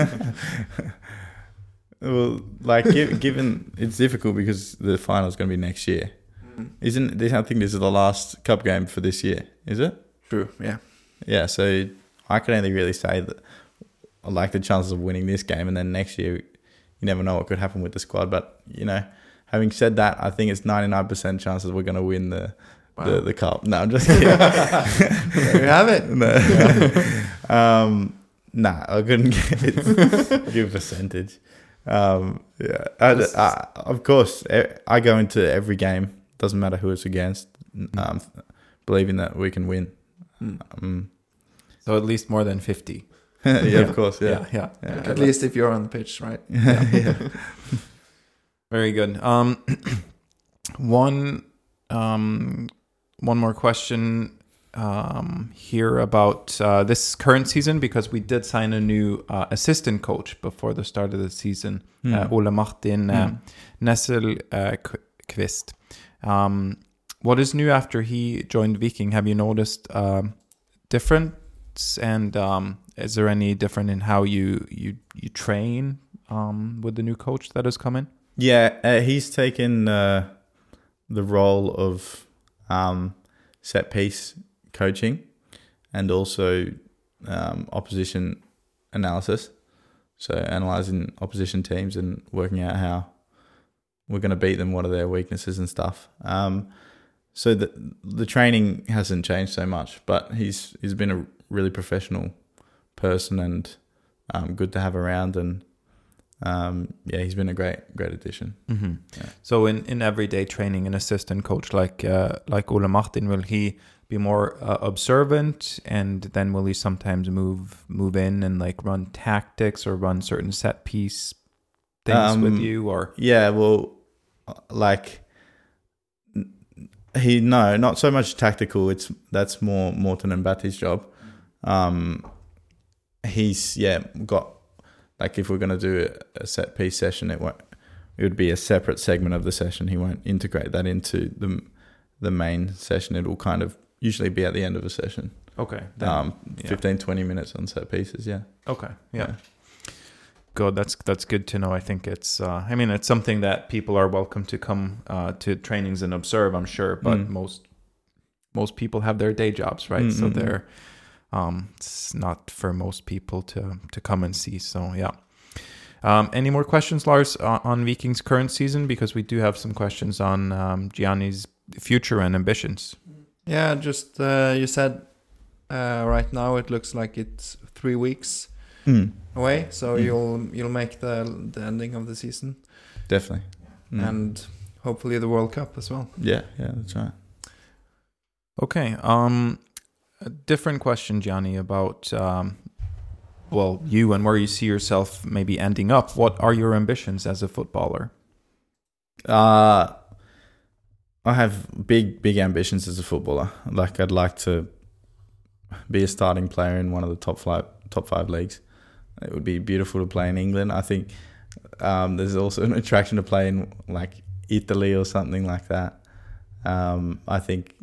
well, like gi- given it's difficult because the final is going to be next year, isn't this? I think this is the last cup game for this year. Is it? True, yeah. Yeah. So I can only really say that I like the chances of winning this game, and then next year, you never know what could happen with the squad. But you know, having said that, I think it's ninety nine percent chances we're going to win the. The, the cup. No, I'm just kidding. (laughs) there you have it. (laughs) no. (laughs) um, nah, I couldn't give a percentage. Um, yeah, I, I, of course, I go into every game. Doesn't matter who it's against. Um, believing that we can win. Mm. Um, So at least more than fifty. (laughs) yeah, Yeah. of course. Yeah. yeah. Yeah. At least if you're on the pitch, right? (laughs) yeah. (laughs) Very good. Um, (clears throat) one, um, one more question um, here about uh, this current season because we did sign a new uh, assistant coach before the start of the season, uh, Mm. Ole Martin uh, Mm. Nesselquist. Um, what is new after he joined Viking? Have you noticed um, difference, and um, is there any different in how you you you train um, with the new coach that has come in? Yeah, uh, he's taken uh, the role of um, set piece coaching and also um, opposition analysis. So analyzing opposition teams and working out how we're going to beat them, what are their weaknesses and stuff. Um, so the the training hasn't changed so much, but he's he's been a really professional person and um, good to have around and um, yeah, he's been a great great addition. Mm-hmm. Yeah. So in, in everyday training, an assistant coach like uh, like Ole Martin will he be more uh, observant, and then will he sometimes move move in and like run tactics or run certain set piece things with Um, you, or Yeah, well, like n- he no, not so much tactical. It's that's more Morten and Batty's job. Um, he's yeah got like if we're gonna do a, set piece session, it won't. It would be a separate segment of the session. He won't integrate that into the the main session. It will kind of usually be at the end of a session. okay, then, Um, yeah. 15, 20 minutes on set pieces. Yeah. okay, yeah. Good. That's that's good to know. I think it's. Uh, I mean, it's something that people are welcome to come uh, to trainings and observe. I'm sure, but Mm. most most people have their day jobs, right? Mm, So they're um, it's not for most people to to come and see. So yeah. Um, any more questions, Lars, on, on Vikings' current season? Because we do have some questions on um, Gianni's future and ambitions. Yeah, just uh, you said uh, right now it looks like it's three weeks Mm, away, so Mm. you'll you'll make the the ending of the season definitely. Mm. and hopefully the World Cup as well. yeah, yeah, that's right. Okay. Um, a different question, Gianni, about um, well, you and where you see yourself maybe ending up. What are your ambitions as a footballer? Uh, I have big, big ambitions as a footballer. Like I'd like to be a starting player in one of the top five top five leagues. It would be beautiful to play in England. I think um, there's also an attraction to play in like Italy or something like that. Um, I think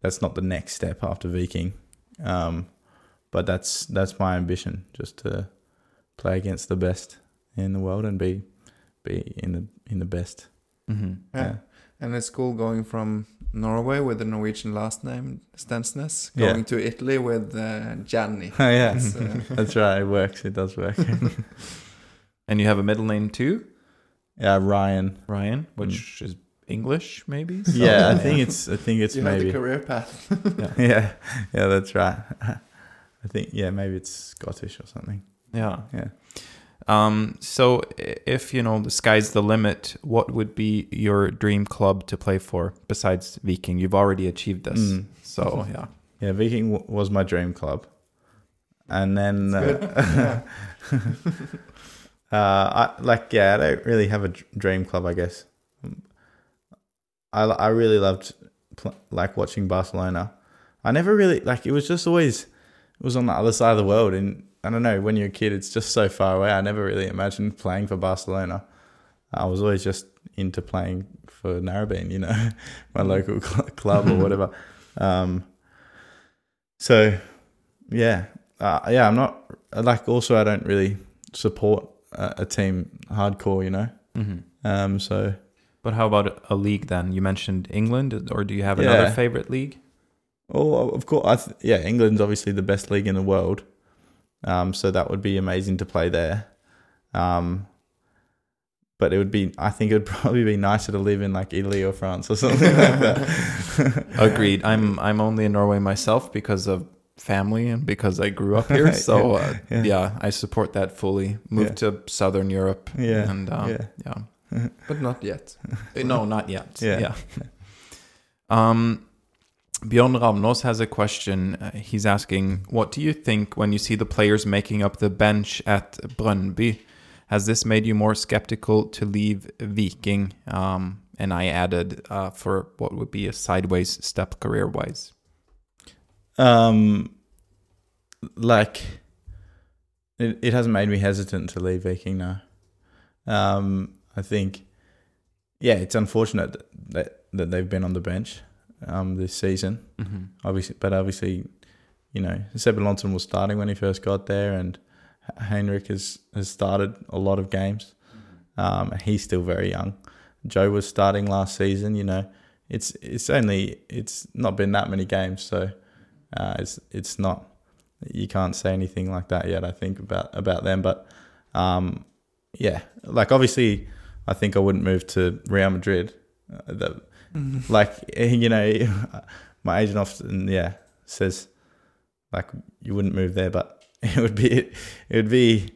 that's not the next step after Viking, um, but that's that's my ambition, just to play against the best in the world and be be in the in the best. Mm-hmm. Yeah. Yeah. And it's cool going from Norway with the Norwegian last name Stensness, Yeah. going to Italy with uh, Gianni. Oh (laughs) yeah, It's, uh, (laughs) that's right. It works. It does work. (laughs) And you have a middle name too, yeah, Ryan. Ryan, which is English, maybe. Mm. Yeah, I think it's. I think it's you have the maybe. career path. Yeah, yeah, that's right. I think yeah, maybe it's Scottish or something. Yeah. Yeah. Um, so if you know the sky's the limit, what would be your dream club to play for besides Viking? You've already achieved this. Mm. So (laughs) yeah. Yeah, Viking w- was my dream club, and then uh, (laughs) uh, I like yeah, I don't really have a dream club. I guess I I really loved pl- like watching Barcelona. I never really like it was just always it was on the other side of the world, and I don't know when you're a kid, it's just so far away. I never really imagined playing for Barcelona. I was always just into playing for Narrabeen, you know, (laughs) my local cl- club or (laughs) whatever. Um, so yeah, uh, yeah, I'm not like also I don't really support a, a team hardcore, you know. hmm Um, so But how about a league then? You mentioned England, or do you have another Yeah. favorite league? oh, of course, I th- yeah, England's obviously the best league in the world. Um, so that would be amazing to play there. Um, but it would be, I think it would (laughs) probably be nicer to live in like Italy or France or something like that. (laughs) Agreed. I'm I'm only in Norway myself because of family and because I grew up (laughs) here. So uh, Yeah. yeah. I support that fully. Moved to Southern Europe. Yeah, And um, yeah. yeah. but not yet. Uh, No, not yet. Yeah. Yeah. Um, Bjorn Ravnos has a question. Uh, he's asking, "What do you think when you see the players making up the bench at Brøndby? Has this made you more skeptical to leave Viking?" Um, and I added uh, for what would be a sideways step career-wise. Um, like it, it hasn't made me hesitant to leave Viking now. Um, I think, yeah, it's unfortunate that that they've been on the bench um this season. Mm-hmm. Obviously, but obviously, you know, Sebulonsen was starting when he first got there, and Henrik has has started a lot of games. Um, he's still very young. Joe was starting last season. You know, it's it's only it's not been that many games, so uh, it's it's not you can't say anything like that yet. I think about about them, but um, yeah, like obviously, I think I wouldn't move to Real Madrid. Uh, the, like you know, (laughs) my agent often yeah says like you wouldn't move there, but (laughs) it would be it would be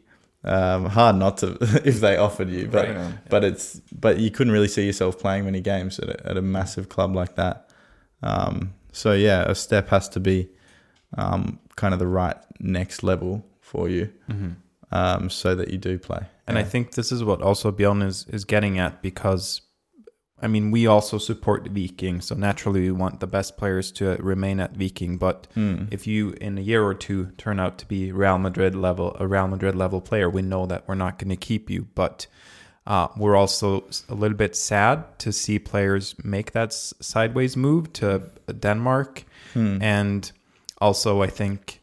um, hard not to (laughs) if they offered you, but Yeah. but it's but you couldn't really see yourself playing many games at a, at a massive club like that. Um, so yeah, a step has to be um, kind of the right next level for you, Mm-hmm. um, so that you do play. And I think this is what also Bjorn is, is getting at because, I mean, we also support Viking. So naturally, we want the best players to remain at Viking. But Hmm. if you, in a year or two, turn out to be Real Madrid level, a Real Madrid level player, we know that we're not going to keep you. But uh, we're also a little bit sad to see players make that s- sideways move to Denmark. Hmm. And also, I think,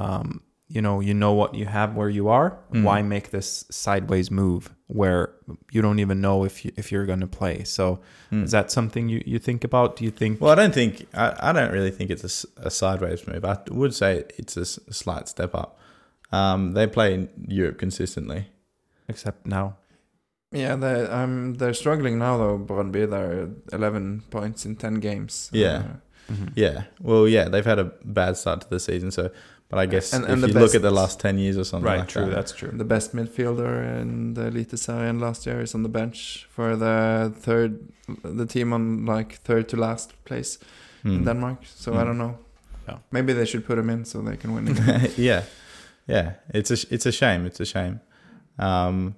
um, you know, you know what you have where you are. Mm. Why make this sideways move where you don't even know if you, if you're going to play? So, Hmm. is that something you, you think about? Do you think? Well, I don't think I, I don't really think it's a sideways move. I would say it's a, s- a slight step up. Um, they play in Europe consistently. except now. Yeah, they um they're struggling now though. Brøndby they're eleven points in ten games. Yeah. Uh, Yeah. Well, yeah, they've had a bad start to the season. So, but I guess And- if and the you look at the last ten years or something, right. like true. that, That's true. the best midfielder in the Elite Eliteserien last year is on the bench for the third, the team on like third to last place in Hmm. Denmark. So I Mm. don't know. Yeah. Maybe they should put him in so they can win again. (laughs) yeah, yeah. It's a it's a shame. It's a shame. Um,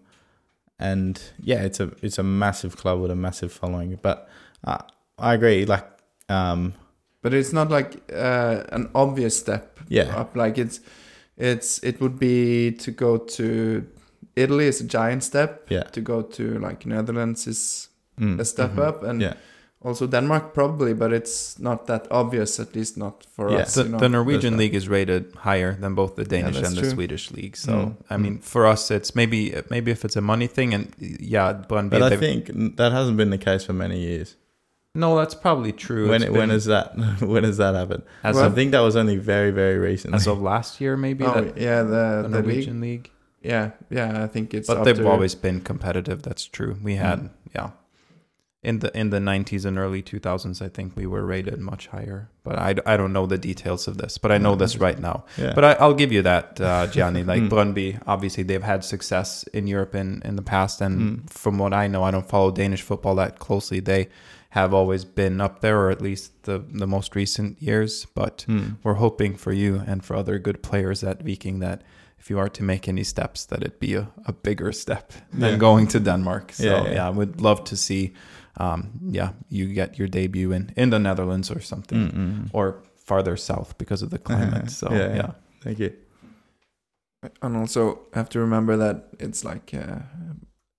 and yeah, it's a it's a massive club with a massive following. But uh, I agree. Like, um, but it's not like uh, an obvious step yeah, up. Like it's, it's it would be to go to Italy is a giant step. yeah, To go to like Netherlands is mm, a step Mhm. up, and yeah, also Denmark probably, but it's not that obvious. At least not for Yeah. us. The, you know? the Norwegian league is rated higher than both the Danish that's and the true. Swedish league. So Mm. I mean, for us, it's maybe maybe if it's a money thing, and yeah, Brøndby. But I think that hasn't been the case for many years. No, that's probably true. when It's when been- is that? (laughs) when does that happen? as I of think that was only very very recently. as of last year maybe oh, that, yeah, the, the the league. Norwegian league. Yeah, yeah, I think it's. But after, they've always been competitive. That's true. We had Mm. yeah. In the in the 90s and early 2000s, I think we were rated much higher. But I, I don't know the details of this. But I know this right now. yeah. But I, I'll give you that, uh, (laughs) Gianni. Like Mm. Brøndby, obviously they've had success in Europe in, in the past, and Mm. from what I know, I don't follow Danish football that closely. They have always been up there, or at least the the most recent years. But Hmm. we're hoping for you and for other good players at Viking that if you are to make any steps, that it be a, a bigger step than Yeah. going to Denmark. So Yeah, yeah, yeah. I would love to see, um, yeah, you get your debut in in the Netherlands or something, Mm, mm. or farther south because of the climate. (laughs) So Yeah, yeah. yeah. Thank you. and also have to remember that it's like uh,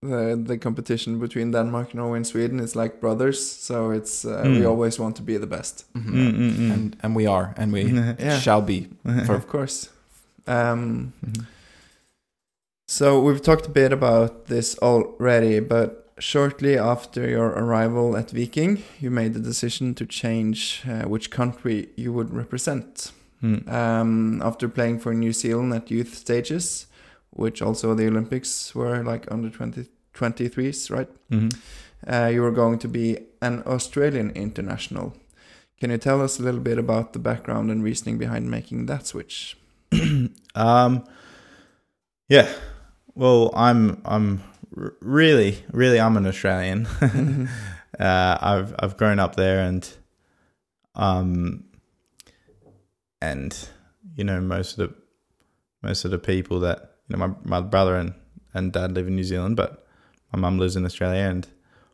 the the competition between Denmark, Norway, and Sweden is like brothers. So it's uh, we Mm. always want to be the best. Mhm. Mm, mm, mm. and and we are, and we (laughs) Yeah. shall be. For (laughs) of course. Um, Mhm. So we've talked a bit about this already, but shortly after your arrival at Viking, you made the decision to change uh, which country you would represent. Mm. Um, after playing for New Zealand at youth stages, which also the Olympics were like under 20, 23s, right? Mhm. Uh, you were going to be an Australian international. Can you tell us a little bit about the background and reasoning behind making that switch? (clears throat) um, yeah. Well, I'm I'm r- really really I'm an Australian. (laughs) uh, I've I've grown up there and um and you know most of the most of the people that you know my my brother and and dad live in New Zealand, but my mum lives in Australia, and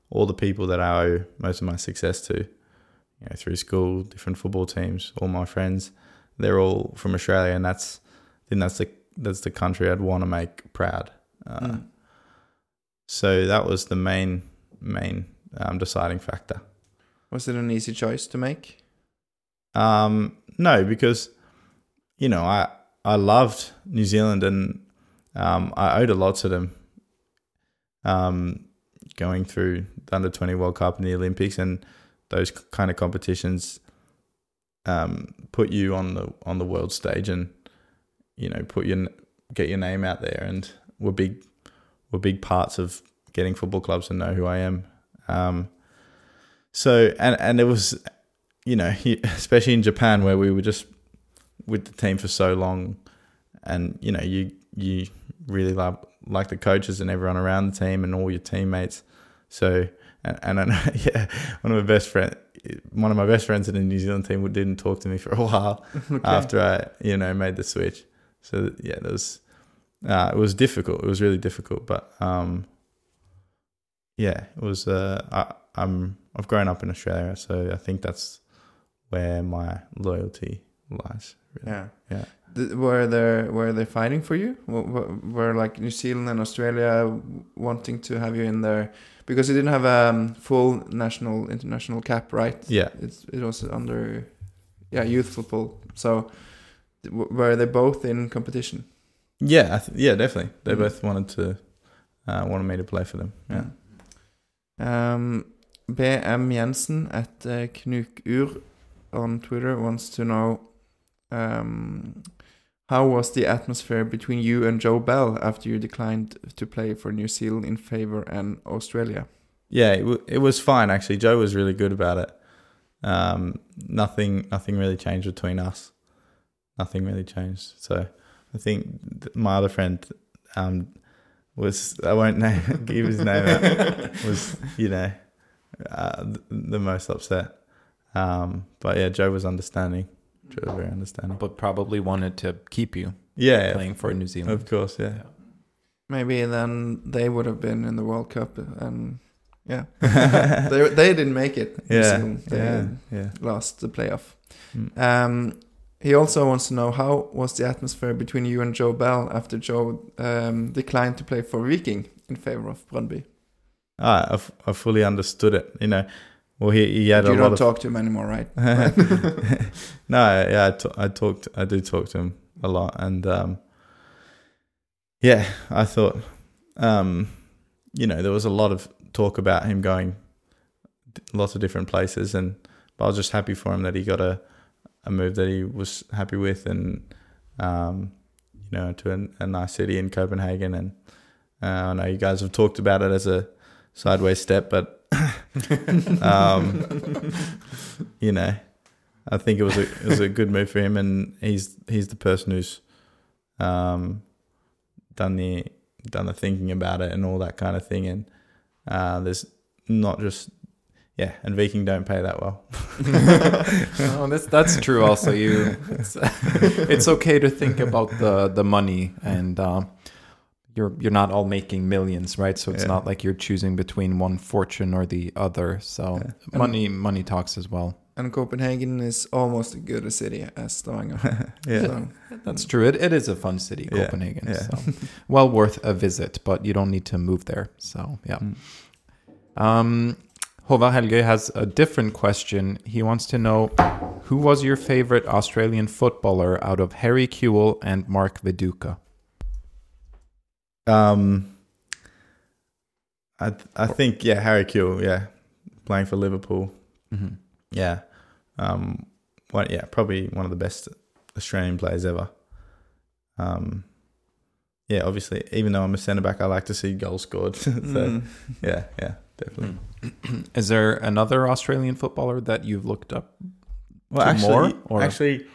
all the people that I owe most of my success to, you know, through school, different football teams, all my friends, they're all from Australia, and that's I think that's the that's the country I'd want to make proud. Uh, Mm. So that was the main main um, deciding factor. Was it an easy choice to make? Um, no, because you know I I loved New Zealand and um, I owed a lot to them. Um, going through the under twenty World Cup and the Olympics and those kind of competitions um, put you on the on the world stage and you know put your get your name out there and were big were big parts of getting football clubs to know who I am. Um, so and and it was you know (laughs) especially in Japan where we were just with the team for so long and you know you you really love like the coaches and everyone around the team and all your teammates. So and, and I know, (laughs) yeah, one of my best friend, one of my best friends in the New Zealand team didn't talk to me for a while (laughs) Okay. after I you know made the switch. So yeah, that was uh, it was difficult. It was really difficult, but um, yeah, it was. Uh, I, I'm I've grown up in Australia, so I think that's where my loyalty lies. Really. Yeah. Yeah. Were they were they fighting for you? Were, like New Zealand and Australia wanting to have you in there because you didn't have a um, full national international cap, right? Yeah. It's it was under yeah youth football. So were they both in competition? Yeah, I th- yeah, definitely. They Mm. both wanted to uh, wanted me to play for them. Yeah. Um, BM Jensen at uh, Knukur on Twitter wants to know um, how was the atmosphere between you and Joe Bell after you declined to play for New Zealand in favor and Australia? Yeah, it, w- it was fine actually. Joe was really good about it. Um, nothing, nothing really changed between us. Nothing really changed. So I think th- my other friend um, was I won't name (laughs) give his name out, (laughs) was you know uh, the, the most upset. Um, but yeah, Joe was understanding. Joe was very understanding. But probably wanted to keep you Yeah, playing for New Zealand. of course. Yeah. Maybe then they would have been in the World Cup and yeah, (laughs) (laughs) they they didn't make it. Yeah, They yeah, yeah. lost the playoff. Mm. Um, he also wants to know how was the atmosphere between you and Joe Bell after Joe um, declined to play for Viking in favor of Brøndby. Ah, I, f- I fully understood it. You know, well, he, he had you a don't talk to him anymore, right? (laughs) (laughs) no, yeah, I, t- I talked, I do talk to him a lot, and um, yeah, I thought, um, you know, there was a lot of talk about him going lots of different places, and but I was just happy for him that he got a a move that he was happy with, and um, you know, to a, a nice city in Copenhagen. And uh, I know you guys have talked about it as a sideways step, but um, you know, I think it was a it was a good move for him, and he's he's the person who's um, done the done the thinking about it and all that kind of thing. And uh, there's not just yeah, and Viking don't pay that well. no, (laughs) that's that's true. Also, you it's, (laughs) it's okay to think about the the money and. Uh, you're you're not all making millions, right? So it's Yeah. not like you're choosing between one fortune or the other. So Yeah. money money talks as well. And Copenhagen is almost as good a city as Stavanger. (laughs) yeah. So, That's true. It, it is a fun city, Copenhagen. yeah. So well worth a visit, but you don't need to move there. So yeah. Mm. Um, Hova Helge has a different question. He wants to know who was your favorite Australian footballer out of Harry Kewell and Mark Viduka? Um, I I think yeah, Harry Kewell, yeah, playing for Liverpool, Mm-hmm. yeah, um, what yeah, probably one of the best Australian players ever. Um, yeah, obviously, even though I'm a centre back, I like to see goals scored. (laughs) so mm. yeah, yeah, definitely. (clears throat) Is there another Australian footballer that you've looked up? Well, actually, more, or- actually,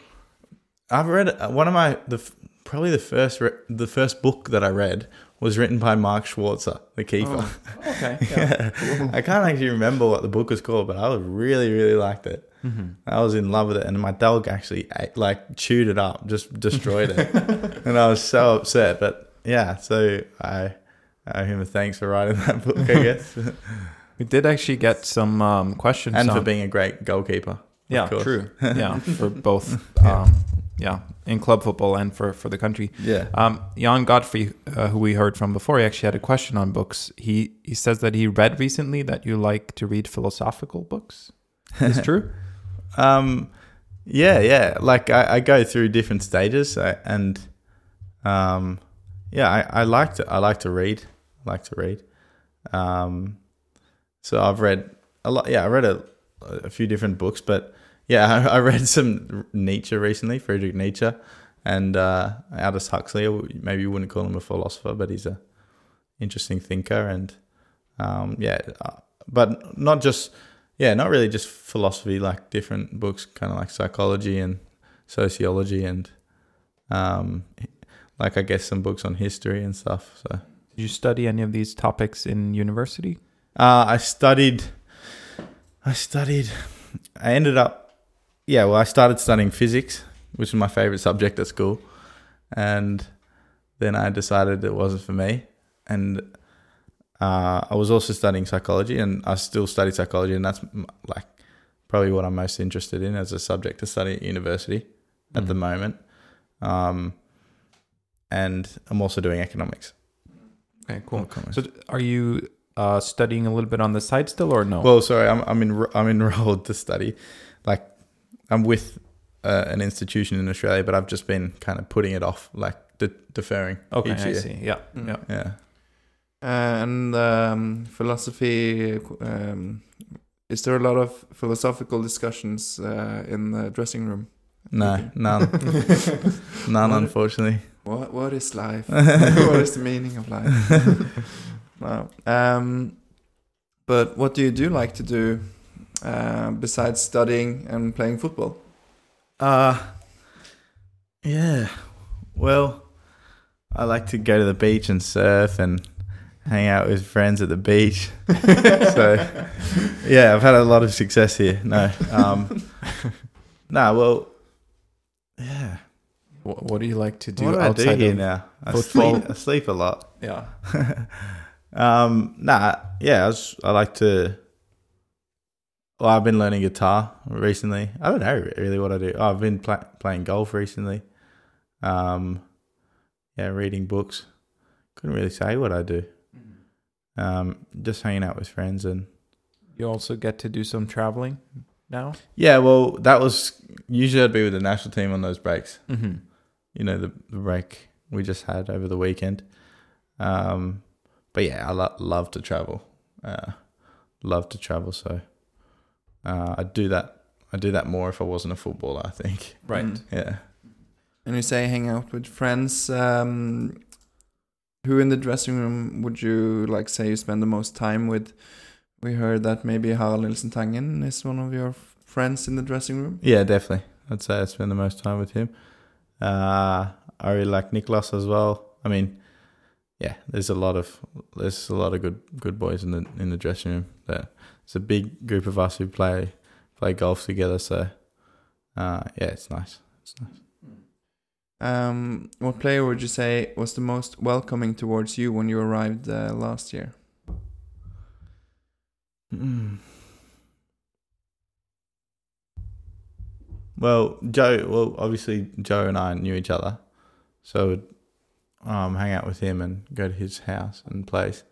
I've read uh, one of my the probably the first re- the first book that I read was written by Mark Schwarzer, the keeper. Oh, (laughs) Okay. I can't actually remember what the book was called, but I really, really liked it. hmm I was in love with it, and my dog actually ate, like chewed it up, just destroyed it, (laughs) and I was so upset. But yeah, so I I owe him a thanks for writing that book, I (laughs) guess, We did actually get some um, questions. and for being a great goalkeeper. yeah, true. Yeah, for both. Um, yeah, in club football and for for the country. Yeah. Um, Jan Godfrey, uh, who we heard from before, he actually had a question on books. He he says that he read recently that you like to read philosophical books. Is (laughs) true? Um, yeah, yeah. Like I, I go through different stages, uh, and um, yeah, I, I like to I like to read. I like to read. Um, so I've read a lot. Yeah, I read a, a few different books, but yeah, I, (laughs) I read some Nietzsche recently, Friedrich Nietzsche, and uh, Aldous Huxley. Maybe you wouldn't call him a philosopher, but he's a interesting thinker, and um, yeah, uh, but not just yeah, not really just philosophy, like different books, kind of like psychology and sociology, and um, like I guess some books on history and stuff. So Did you study any of these topics in university? uh, I studied, I studied, I ended up, yeah, well, I started studying physics, which is my favorite subject at school, and then I decided it wasn't for me, and uh, I was also studying psychology, and I still study psychology, and that's like probably what I'm most interested in as a subject to study at university at the moment. Um, and I'm also doing economics. Okay, cool. So, are you uh, studying a little bit on the side still, or no? Well, sorry, I'm I'm in I'm enrolled (laughs) to study. Like I'm with uh, an institution in Australia, but I've just been kind of putting it off, like de- deferring. okay, each I year. see. Yeah, Mm. yeah. Yeah. Uh, and um, philosophy. Um, is there a lot of philosophical discussions uh, in the dressing room? No, none, (laughs) none, What- unfortunately. What What is life? (laughs) what is the meaning of life? (laughs) no. Um, but what do you do like to do uh, besides studying and playing football? Uh yeah. Well, I like to go to the beach and surf and hang out with friends at the beach. (laughs) so yeah, I've had a lot of success here. No. Um (laughs) No, well yeah. What, what do you like to do what do I do outside here of now? I sleep, I sleep a lot. Yeah. (laughs) um, nah, yeah, I, was, I like to. Well, I've been learning guitar recently. I don't know really what I do. Oh, I've been pla playing golf recently. Um, yeah, reading books. Couldn't really say what I do. Um, just hanging out with friends and You also get to do some traveling now. yeah. Well, that was usually I'd be with the national team on those breaks. Mm-hmm. you know the, the break we just had over the weekend. Um, but yeah, I lo- love to travel. Uh, love to travel. So uh, I'd do that. I'd do that more if I wasn't a footballer. I think. Right. Mm. Yeah. And you say hang out with friends. Um, who in the dressing room would you like say you spend the most time with? We heard that maybe Harald Nilsen Tangen is one of your friends in the dressing room. Yeah, definitely. I'd say I spend the most time with him. Uh, I really like Niklas as well. I mean, yeah, there's a lot of there's a lot of good good boys in the in the dressing room. There, it's a big group of us who play play golf together. So, uh, yeah, it's nice. It's nice. Um, what player would you say was the most welcoming towards you when you arrived uh, last year? Mm. Well, Joe. Well, obviously Joe and I knew each other, so would, um, hang out with him and go to his house and place.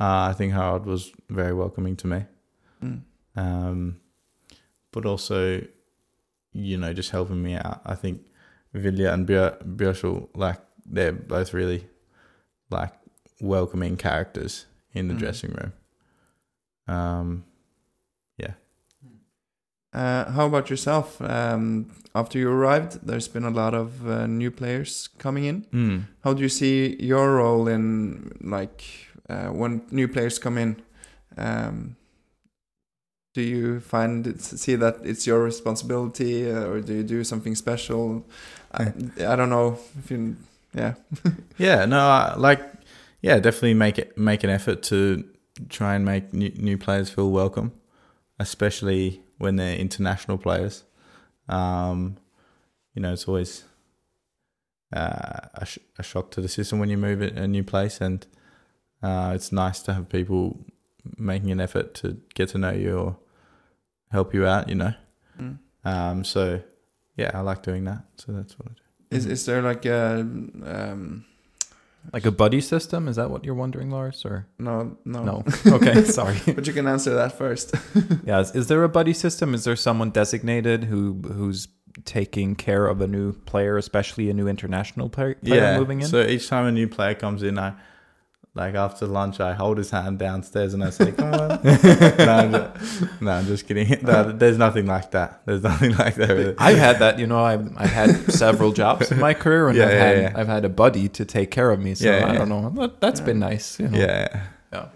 Uh, I think Harald was very welcoming to me, Mm. um, but also, you know, just helping me out. I think Viljar and Björ- Bjørshol, like they're both really like welcoming characters in the Mhm. dressing room. Um, yeah. Uh, how about yourself? Um, after you arrived, there's been a lot of uh, new players coming in. mm. How do you see your role in like uh, when new players come in? Um, do you find it, see that it's your responsibility, uh, or do you do something special? I, I don't know if you, yeah. (laughs) Yeah, no, I, like, yeah, definitely make it make an effort to try and make new, new players feel welcome, especially when they're international players. Um, you know, it's always uh, a, sh- a shock to the system when you move it a new place, and uh, it's nice to have people making an effort to get to know you or help you out. You know, Mm. um, so yeah, I like doing that. So that's what I do. Is is there like a um, Like a buddy system? Is that what you're wondering, Lars? Or no no no? (laughs) Okay, sorry. (laughs) but you can answer that first. (laughs) Yeah, is, is there a buddy system? Is there someone designated who who's taking care of a new player, especially a new international player, player moving in? So each time a new player comes in, I like after lunch, I hold his hand downstairs and I say, "Come on." (laughs) no, I'm just, no, I'm just kidding. (laughs) No, there's nothing like that. There's nothing (laughs) like that. Really. I've had that, you know. I've, I've had several jobs in my career, and Yeah, I've yeah, had yeah. I've had a buddy to take care of me. So Yeah, I don't know. That, that's been nice. You know? Yeah,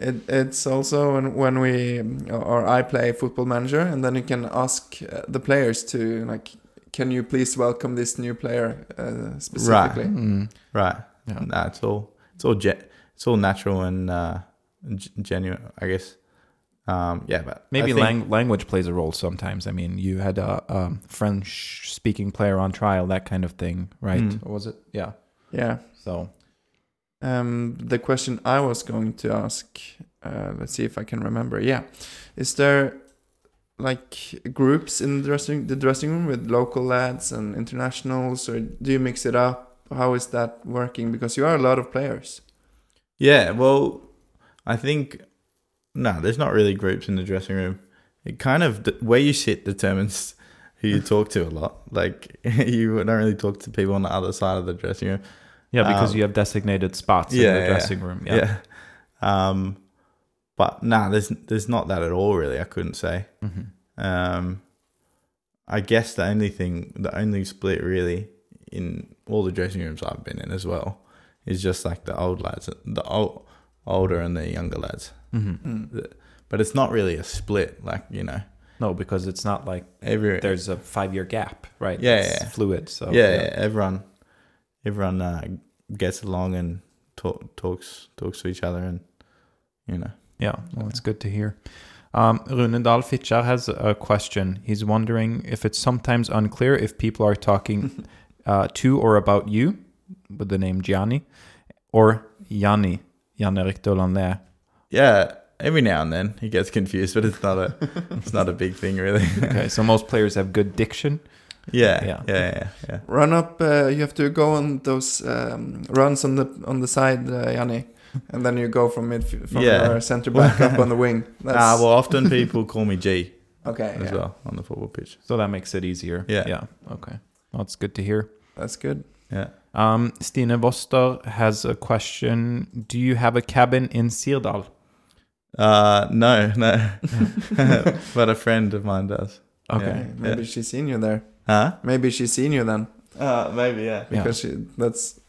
It, it's also when, when we or I play Football Manager, and then you can ask uh, the players to like, can you please welcome this new player uh, specifically? Mm. right. Yeah. Nah, it's all it's all ge- it's all natural and uh, g- genuine, I guess. Um, yeah, but Maybe think- lang- language plays a role sometimes. I mean, you had a, um French-speaking player on trial, that kind of thing, right? Mm. Or was it? Yeah. Yeah. So Um, the question I was going to ask, uh, let's see if I can remember. Yeah, is there like groups in the dressing the dressing room with local lads and internationals, or do you mix it up? How is that working? Because you are a lot of players. Yeah, well, I think no, there's not really groups in the dressing room. It kind of where you sit determines (laughs) who you talk to a lot. Like (laughs) you don't really talk to people on the other side of the dressing room. yeah, because Um, you have designated spots yeah, in the dressing room. Yeah. Yeah. Um, but nah, there's there's not that at all. Really, I couldn't say. Mhm. Um, I guess the only thing, the only split really in all the dressing rooms I've been in as well is just like the old lads, the old, older and the younger lads. Mhm. Mm. But it's not really a split, like you know, No, because it's not like every there's a five-year gap, right? Yeah, It's yeah. fluid. So yeah, yeah, everyone, everyone uh, gets along and talk, talks talks to each other, and you know, Yeah, well, it's good to hear. Um, Runendal Fitjar has a question. He's wondering if it's sometimes unclear if people are talking (laughs) uh, to or about you with the name Gianni or Yanni, Jan Erik Dolander. yeah. Every now and then he gets confused, but it's not a (laughs) it's not a big thing really. Okay, so most players have good diction. yeah, Yeah. yeah, yeah, yeah, yeah. Run up. Uh, you have to go on those um, runs on the on the side, uh, Yanni, and then you go from mid from Yeah. your center back up on the wing. (laughs) That's, Ah, well, often people call me G (laughs) okay, as yeah, well on the football pitch. So that makes it easier. Yeah. Yeah. Okay. Well, that's good to hear. that's good. Yeah. Um, Stine Voster has a question. Do you have a cabin in Sirdal? Uh, no, no. (laughs) but a friend of mine does. Okay. Okay, maybe she's seen you there. Huh? Maybe she's seen you then, Uh, maybe, yeah. Yeah. because she, that's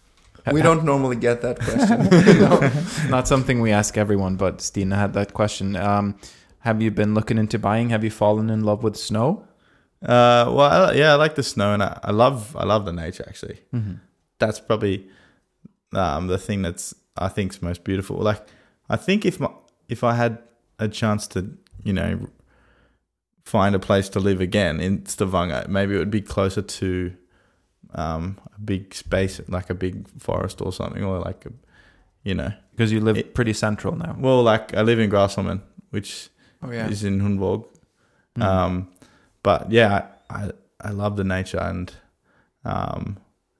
we don't normally get that question. (laughs) No. (laughs) Not something we ask everyone, but Stina had that question. Um, have you been looking into buying? Have you fallen in love with snow? Uh, well, I, yeah, I like the snow, and I, I love, I love the nature. Actually, Mm-hmm. That's probably um, the thing that's I think's most beautiful. Like, I think if my, if I had a chance to, you know, find a place to live again in Stavanger, maybe it would be closer to um, a big space, like a big forest or something, or like a, you know, Because you live It- pretty central now. well, like I live in Grasholmen, which Oh yeah. is in Hundvåg. Mm. Um, but yeah, I I love the nature, and um,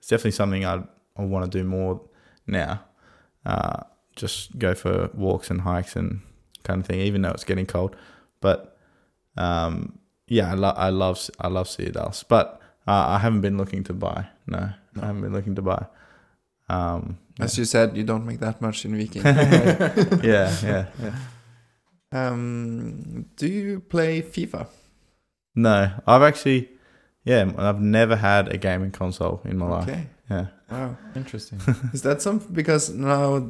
it's definitely something I I want to do more now. Uh, just go for walks and hikes and kind of thing, even though it's getting cold. But um, yeah, I love I love I love Citadels, but uh, I haven't been looking to buy. No, No. I haven't been looking to buy. Um, As you said, you don't make that much in Viking. (laughs) yeah, yeah, yeah. um, do you play FIFA? No, I've actually, yeah, I've never had a gaming console in my life. Okay. Yeah. Wow. Interesting. (laughs) Is that some because now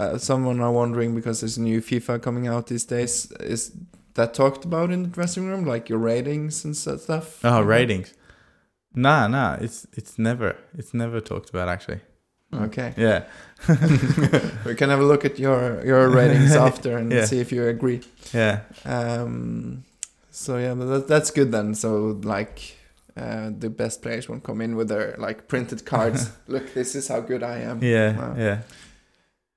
uh, someone are wondering because there's a new FIFA coming out these days? Is that talked about in the dressing room, like your ratings and so- stuff? Oh, ratings. Nah, nah, it's it's never it's never talked about actually. Okay, Yeah. (laughs) we can have a look at your your (laughs) ratings after and Yeah. see if you agree. Yeah. Um, so yeah, but that, that's good then. So like. Uh, the best players won't come in with their like printed cards. (laughs) Look, this is how good I am. Yeah. Wow. Yeah.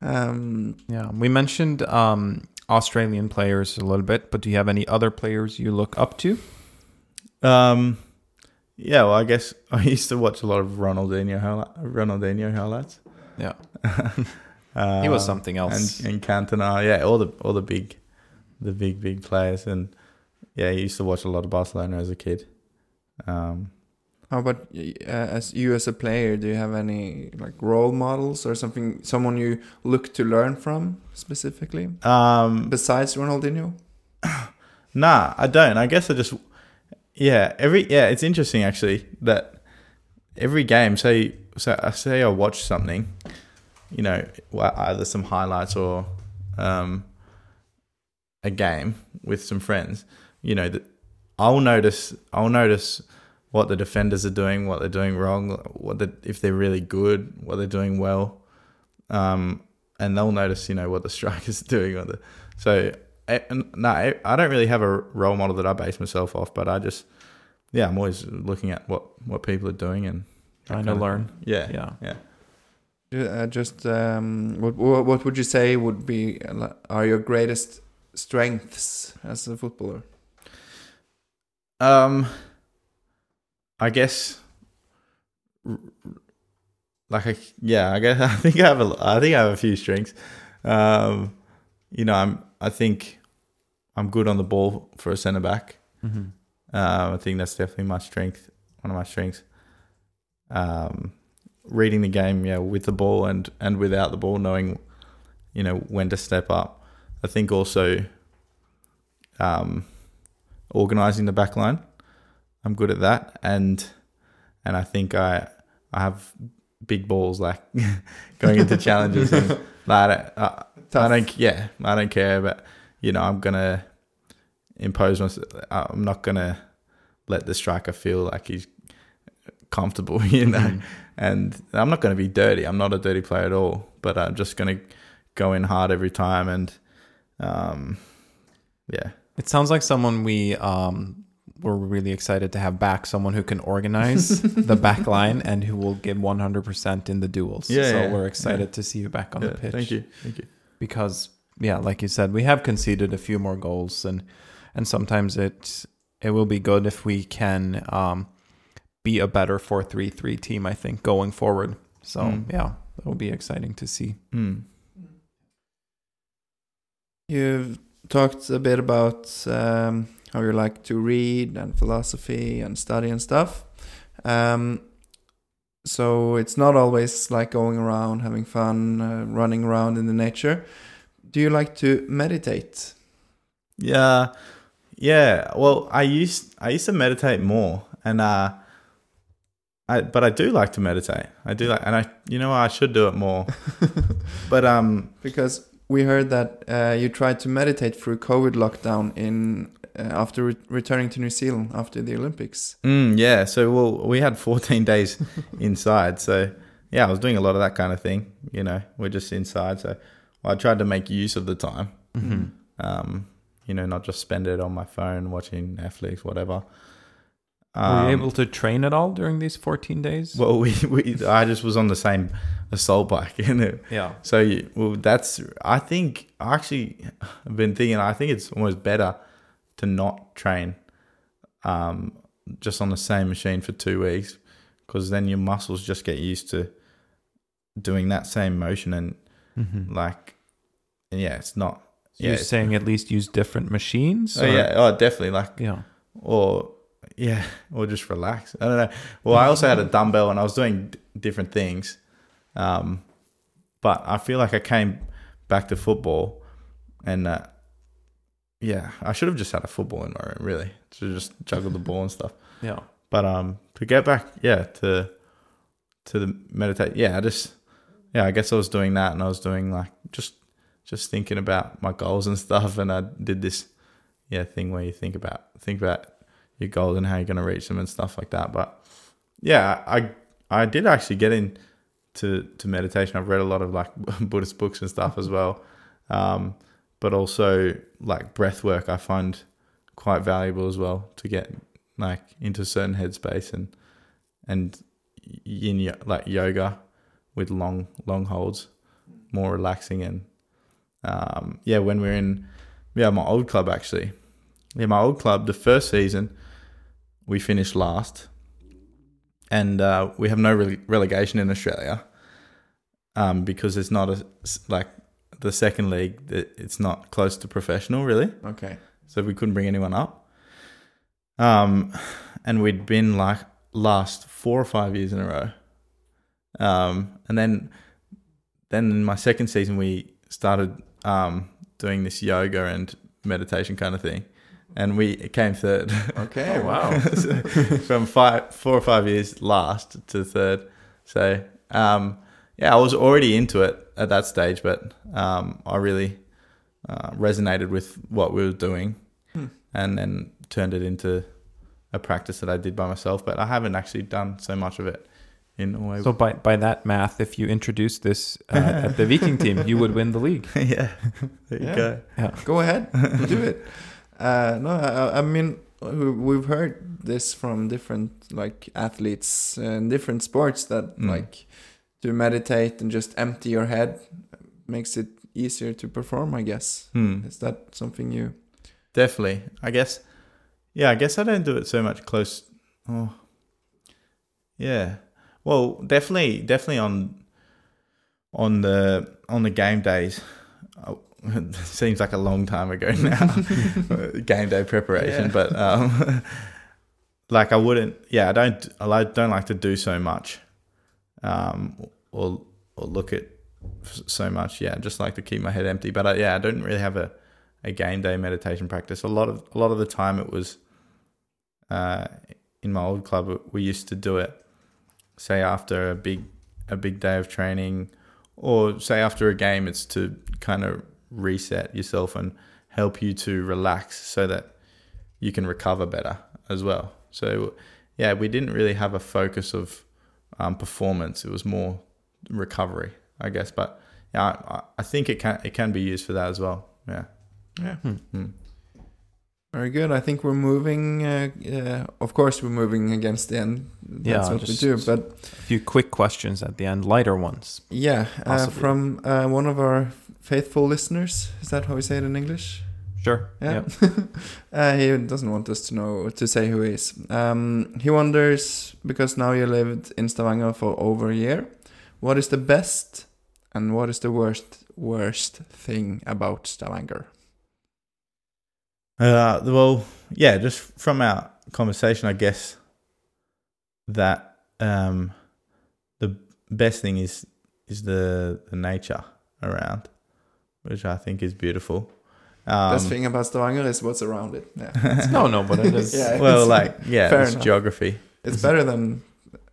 Um, yeah, we mentioned um, Australian players a little bit, but do you have any other players you look up to? Um yeah, well I guess (laughs) I used to watch a lot of Ronaldinho highlight, Ronaldinho highlights. Yeah. (laughs) uh, He was something else. And, and Cantona, yeah, all the all the big the big big players and yeah, I used to watch a lot of Barcelona as a kid. Um How about uh, as you as a player? Do you have any like role models or something, someone you look to learn from specifically um besides Ronaldinho? (coughs) Nah, I don't. I guess I just yeah, every yeah, it's interesting actually that every game say so I say I watch something, you know, either some highlights or um a game with some friends, you know, that I'll notice I'll notice what the defenders are doing, what they're doing wrong, what the, if they're really good, what they're doing well. Um and they'll notice, you know, what the (laughs) strikers are doing or the so I, no, I, I don't really have a role model that I base myself off, but I just, yeah, I'm always looking at what, what people are doing and Trying to learn. Yeah, Yeah. yeah. Uh, just um, what what what would you say would be uh, are your greatest strengths as a footballer? Um, I guess, like, I, yeah, I guess (laughs) I think I have a, I think I have a few strengths. Um, you know, I'm, I think I'm good on the ball for a centre back. Mm-hmm. Um, I think that's definitely my strength, one of my strengths. Um, reading the game, yeah, with the ball and and without the ball, knowing, you know, when to step up. I think also, um, organizing the back line. I'm good at that, and and I think I I have big balls like (laughs) going into challenges and (laughs) like, I don't, I, I don't yeah I don't care but you know I'm gonna impose myself I'm not gonna let the striker feel like he's comfortable (laughs) you know? Mhm. and I'm not gonna be dirty. I'm not a dirty player at all but I'm just gonna go in hard every time and um yeah It sounds like someone we um, were really excited to have back, someone who can organize (laughs) the back line and who will give 100% in the duels. Yeah, so yeah, we're excited yeah. to see you back on Yeah, the pitch. thank you thank you Because, yeah, like you said, we have conceded a few more goals, and and sometimes it it will be good if we can um, be a better 4-3-3 team. I think going forward. So Mm. yeah, it will be exciting to see. mm. You've talked a bit about um, how you like to read and philosophy and study and stuff. Um, so it's not always like going around having fun, uh, running around in the nature. do you like to meditate? Yeah, yeah. Well, I used I used to meditate more, and uh, I but I do like to meditate. I do like, and I you know I should do it more. (laughs) but um, Because we heard that uh, you tried to meditate through COVID lockdown in uh, after re- returning to New Zealand after the Olympics. mm, yeah. So well, we had 14 (laughs) days inside, so yeah, I was doing a lot of that kind of thing. You know, we're just inside, so I tried to make use of the time. hmm Um, you know, not just spend it on my phone watching Netflix, whatever. Were Um, you able to train at all during these 14 days? Well, we, we I just was on the same assault bike, (laughs) you know. yeah. So well, that's I think I actually have been thinking I think it's almost better to not train, um, just on the same machine for two weeks, because then your muscles just get used to doing that same motion and hmm like, yeah, it's not. You're yeah, it's- saying at least use different machines? Oh or- yeah, oh definitely like Yeah. or yeah, or just relax. I don't know. Well, I also had a dumbbell and I was doing d- different things. Um, but I feel like I came back to football and uh, yeah, I should have just had a football in my room, really, to just juggle the ball and stuff. Yeah. But um, to get back, yeah, to to the meditate, yeah, I just yeah, I guess I was doing that and I was doing like just just thinking about my goals and (laughs) stuff, and I did this yeah thing where you think about think about your goals and how you're gonna reach them and stuff like that. But yeah, I I did actually get in to to meditation. I've read a lot of like (laughs) Buddhist books and stuff as well, um, but also like breath work. I find quite valuable as well to get like into certain headspace and and yin like yoga with long long holds, more relaxing and um, yeah. When we're in yeah my old club actually, yeah my old club the first season we finished last, and uh, we have no rele- relegation in Australia um, because it's not a like the second league that it's not close to professional really Okay. so we couldn't bring anyone up. Um, and we'd been like last four or five years in a row. Um, and then, then in my second season, we started um, doing this yoga and meditation kind of thing, and we came third. Okay. Oh, (laughs) wow. So (laughs) from five, four or five years last to third. So um, yeah, I was already into it at that stage, but um, I really uh, resonated with what we were doing, Hmm. and then turned it into a practice that I did by myself. But I haven't actually done so much of it in Norway. So by by that math, if you introduce this uh, at the Viking team, you would win the league. (laughs) yeah, there you Yeah. go. Go ahead, do it. Uh, no, I, I mean we- we've heard this from different like athletes in different sports that Mm. like to meditate and just empty your head makes it easier to perform. I guess Hmm. is that something you? Definitely. I guess. Yeah, I guess I don't do it so much close. Oh, yeah. Well, definitely, definitely on on the on the game days. (laughs) Seems like a long time ago (laughs) now. (laughs) game day preparation, Yeah. but um, like I wouldn't. Yeah, I don't. I like- don't like to do so much, um, or or look at so much. Yeah, I just like to keep my head empty. But I, yeah, I don't really have a a game day meditation practice. A lot of a lot of the time it was uh, in my old club. We used to do it, say after a big a big day of training, or say after a game. It's to kind of reset yourself and help you to relax so that you can recover better as well. So yeah, we didn't really have a focus of um, performance. It was more recovery, I guess. But yeah, I, I think it can it can be used for that as well. Yeah. Yeah. Hmm. Very good. I think we're moving. Uh, uh, of course, we're moving against the end. That's Yeah, what we just- do. But A few quick questions at the end, lighter ones. yeah, uh, from uh, one of our faithful listeners. Is that how we say it in English? Sure. Yeah. (laughs) uh, he doesn't want us to know to say who he is. Um, he wonders because now you lived in Stavanger for over a year. What is the best and what is the worst worst thing about Stavanger? Uh, well, yeah, just from our conversation, I guess that um, the best thing is is the the nature around. Which I think is beautiful. Um, Best thing about Stavanger is what's around it. Yeah. no, no, but it is. Yeah. well, it's- like yeah, fair it's enough. geography. It's better than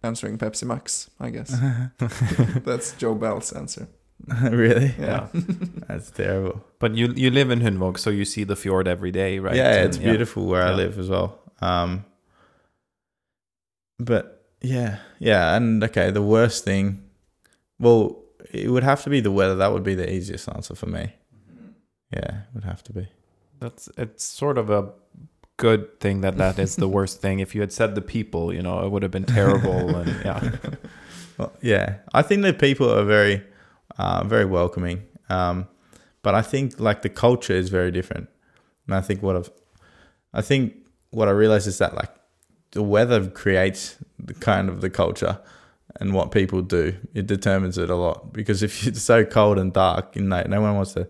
answering Pepsi Max, I guess. (laughs) That's Joe Bell's answer. (laughs) really, Yeah. (laughs) that's terrible. But you you live in Hundvåg, so you see the fjord every day, right? Yeah, And, it's beautiful where I live as well. Um, but yeah, yeah, and okay, the worst thing, well, it would have to be the weather. That would be the easiest answer for me. Yeah, it would have to be. That's it's sort of a good thing that that is the (laughs) worst thing. If you had said the people, you know, it would have been terrible. (laughs) and yeah, Well, yeah, I think the people are very, uh, very welcoming. Um, but I think like the culture is very different. And I think what I've, I think what I realize is that like the weather creates the kind of the culture and what people do. It determines it a lot because if (laughs) it's so cold and dark, you know, no one wants to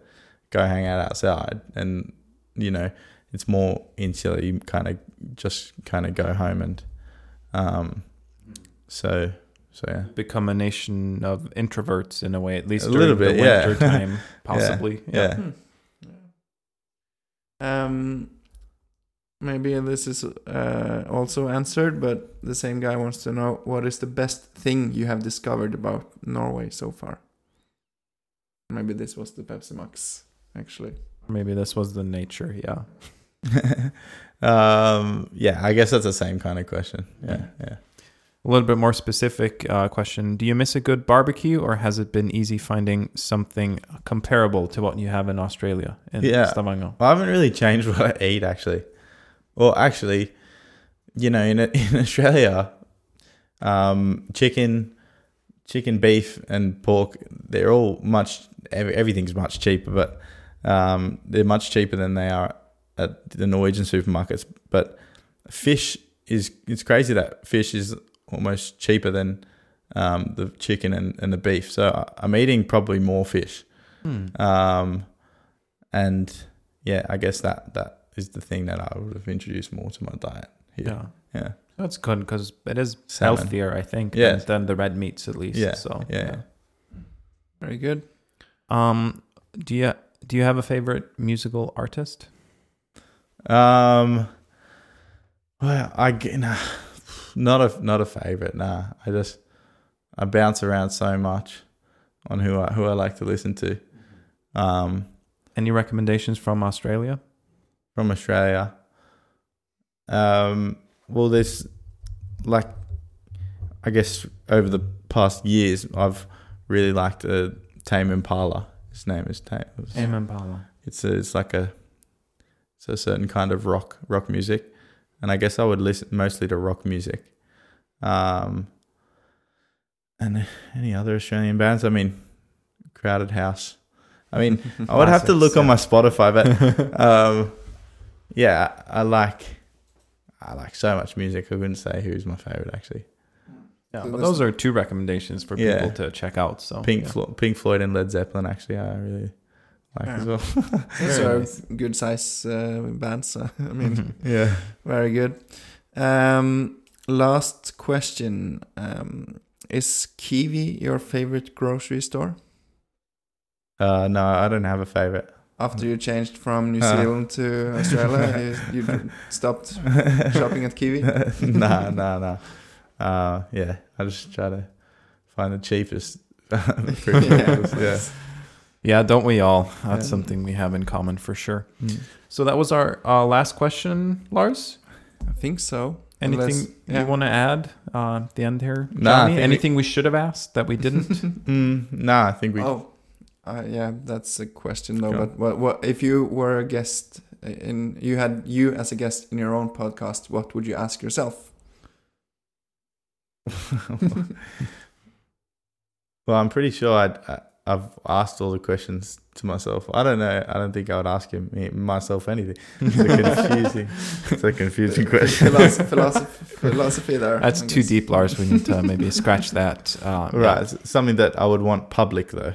go hang out outside, and you know, it's more insular. You kind of just kind of go home and, um, so so yeah. become a nation of introverts in a way, at least A during little bit, the yeah. winter time, (laughs) possibly. Yeah. Hmm. Um, maybe this is uh, also answered, but the same guy wants to know what is the best thing you have discovered about Norway so far. Maybe this was the Pepsi Max, actually. Maybe this was the nature. Yeah. (laughs) um, yeah, I guess that's the same kind of question. Yeah, yeah. A little bit more specific uh, question: Do you miss a good barbecue, or has it been easy finding something comparable to what you have in Australia in Yeah. Stavanger? Well, I haven't really changed (laughs) what I eat actually. Well, actually, you know, in (laughs) in Australia, um, chicken, chicken, beef, and pork, they're all much. Everything's much cheaper, but um, they're much cheaper than they are at the Norwegian supermarkets. But fish is it's crazy that fish is almost cheaper than um, the chicken and, and the beef. So I'm eating probably more fish. Hmm. Um, and yeah, I guess that that is the thing that I would have introduced more to my diet here. Yeah. Yeah. That's good because it is Salmon. healthier, I think, Yes. than, the red meats at least. Yeah, So yeah. Very good. Um, do you do you have a favorite musical artist? Um, well, I nah, not a not a favorite. Nah, I just I bounce around so much on who I who I like to listen to. Um, Any recommendations from Australia? From Australia. Um, well, there's like, I guess over the past years, I've really liked a Tame Impala. His name is Tame. Tame Impala. It's a, it's like a it's a certain kind of rock rock music, and I guess I would listen mostly to rock music. Um, and any other Australian bands? I mean, Crowded House. I mean, I would have to look on my Spotify, but (laughs) um, yeah, I like I like so much music. I wouldn't say who's my favorite actually. Yeah, but those are two recommendations for Yeah. people to check out. So Pink yeah. Flo- Pink Floyd and Led Zeppelin actually I really like as well. (laughs) Those Very are nice. good size uh, bands. uh, (laughs) I mean, (laughs) yeah. very good. Um, last question. Um, is Kiwi your favorite grocery store? Uh, no, I don't have a favorite. After you changed from New Uh. Zealand to Australia, you, (laughs) you stopped shopping at Kiwi? (laughs) nah, nah, nah. Uh, yeah, I just try to find the cheapest. (laughs) Yeah. yeah. Yeah, don't we all? That's Yeah. something we have in common for sure. Mm. So that was our uh, last question, Lars. I think so. Anything Unless- yeah. you want to add uh, at the end here, Nah, I Gianni? think we- Anything we should have asked that we didn't? Mm, nah, I think we. oh, uh, yeah, that's a question though. Go. But what, what if you were a guest in? You had you as a guest in your own podcast. What would you ask yourself? (laughs) well, I'm pretty sure I'd, I, I've asked all the questions to myself. I don't know. I don't think I would ask him me, myself anything. It's a confusing. it's a confusing (laughs) question. philosophy, philosophy, philosophy there. That's too deep, Lars. We need to maybe scratch that. Uh. (laughs) Right, it's something that I would want public though.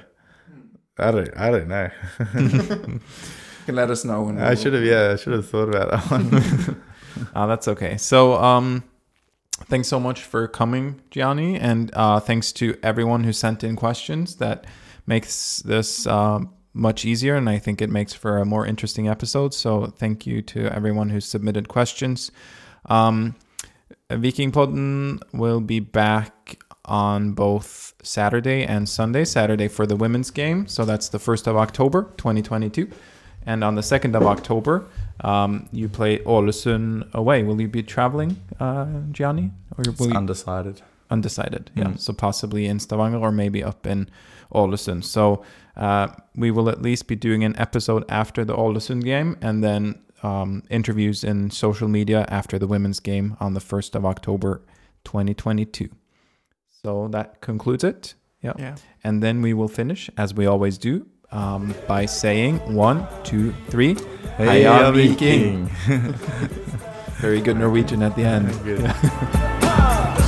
I don't. I don't know. (laughs) You can let us know. And I should have. Yeah, I should have thought about that one. Uh, (laughs) that's okay. So, um, thanks so much for coming, Gianni, and uh, thanks to everyone who sent in questions. That makes this um, much easier, and I think it makes for a more interesting episode. So thank you to everyone who submitted questions. Um, Viking Podden will be back on both Saturday and Sunday. Saturday for the women's game, so that's the 1st of October 2022. And on the 2nd of October, um, you play Ålesund away. Will you be traveling, uh, Gianni? Or It's will you, undecided. undecided? Yeah, Mm. so possibly in Stavanger or maybe up in Ålesund. So uh, we will at least be doing an episode after the Ålesund game and then um, interviews in social media after the women's game on the 1st of October 2022. So that concludes it. Yeah. Yeah. And then we will finish, as we always do, um, by saying one, two, three. Heia Viking. (laughs) Very good Norwegian at the end. Good. (laughs)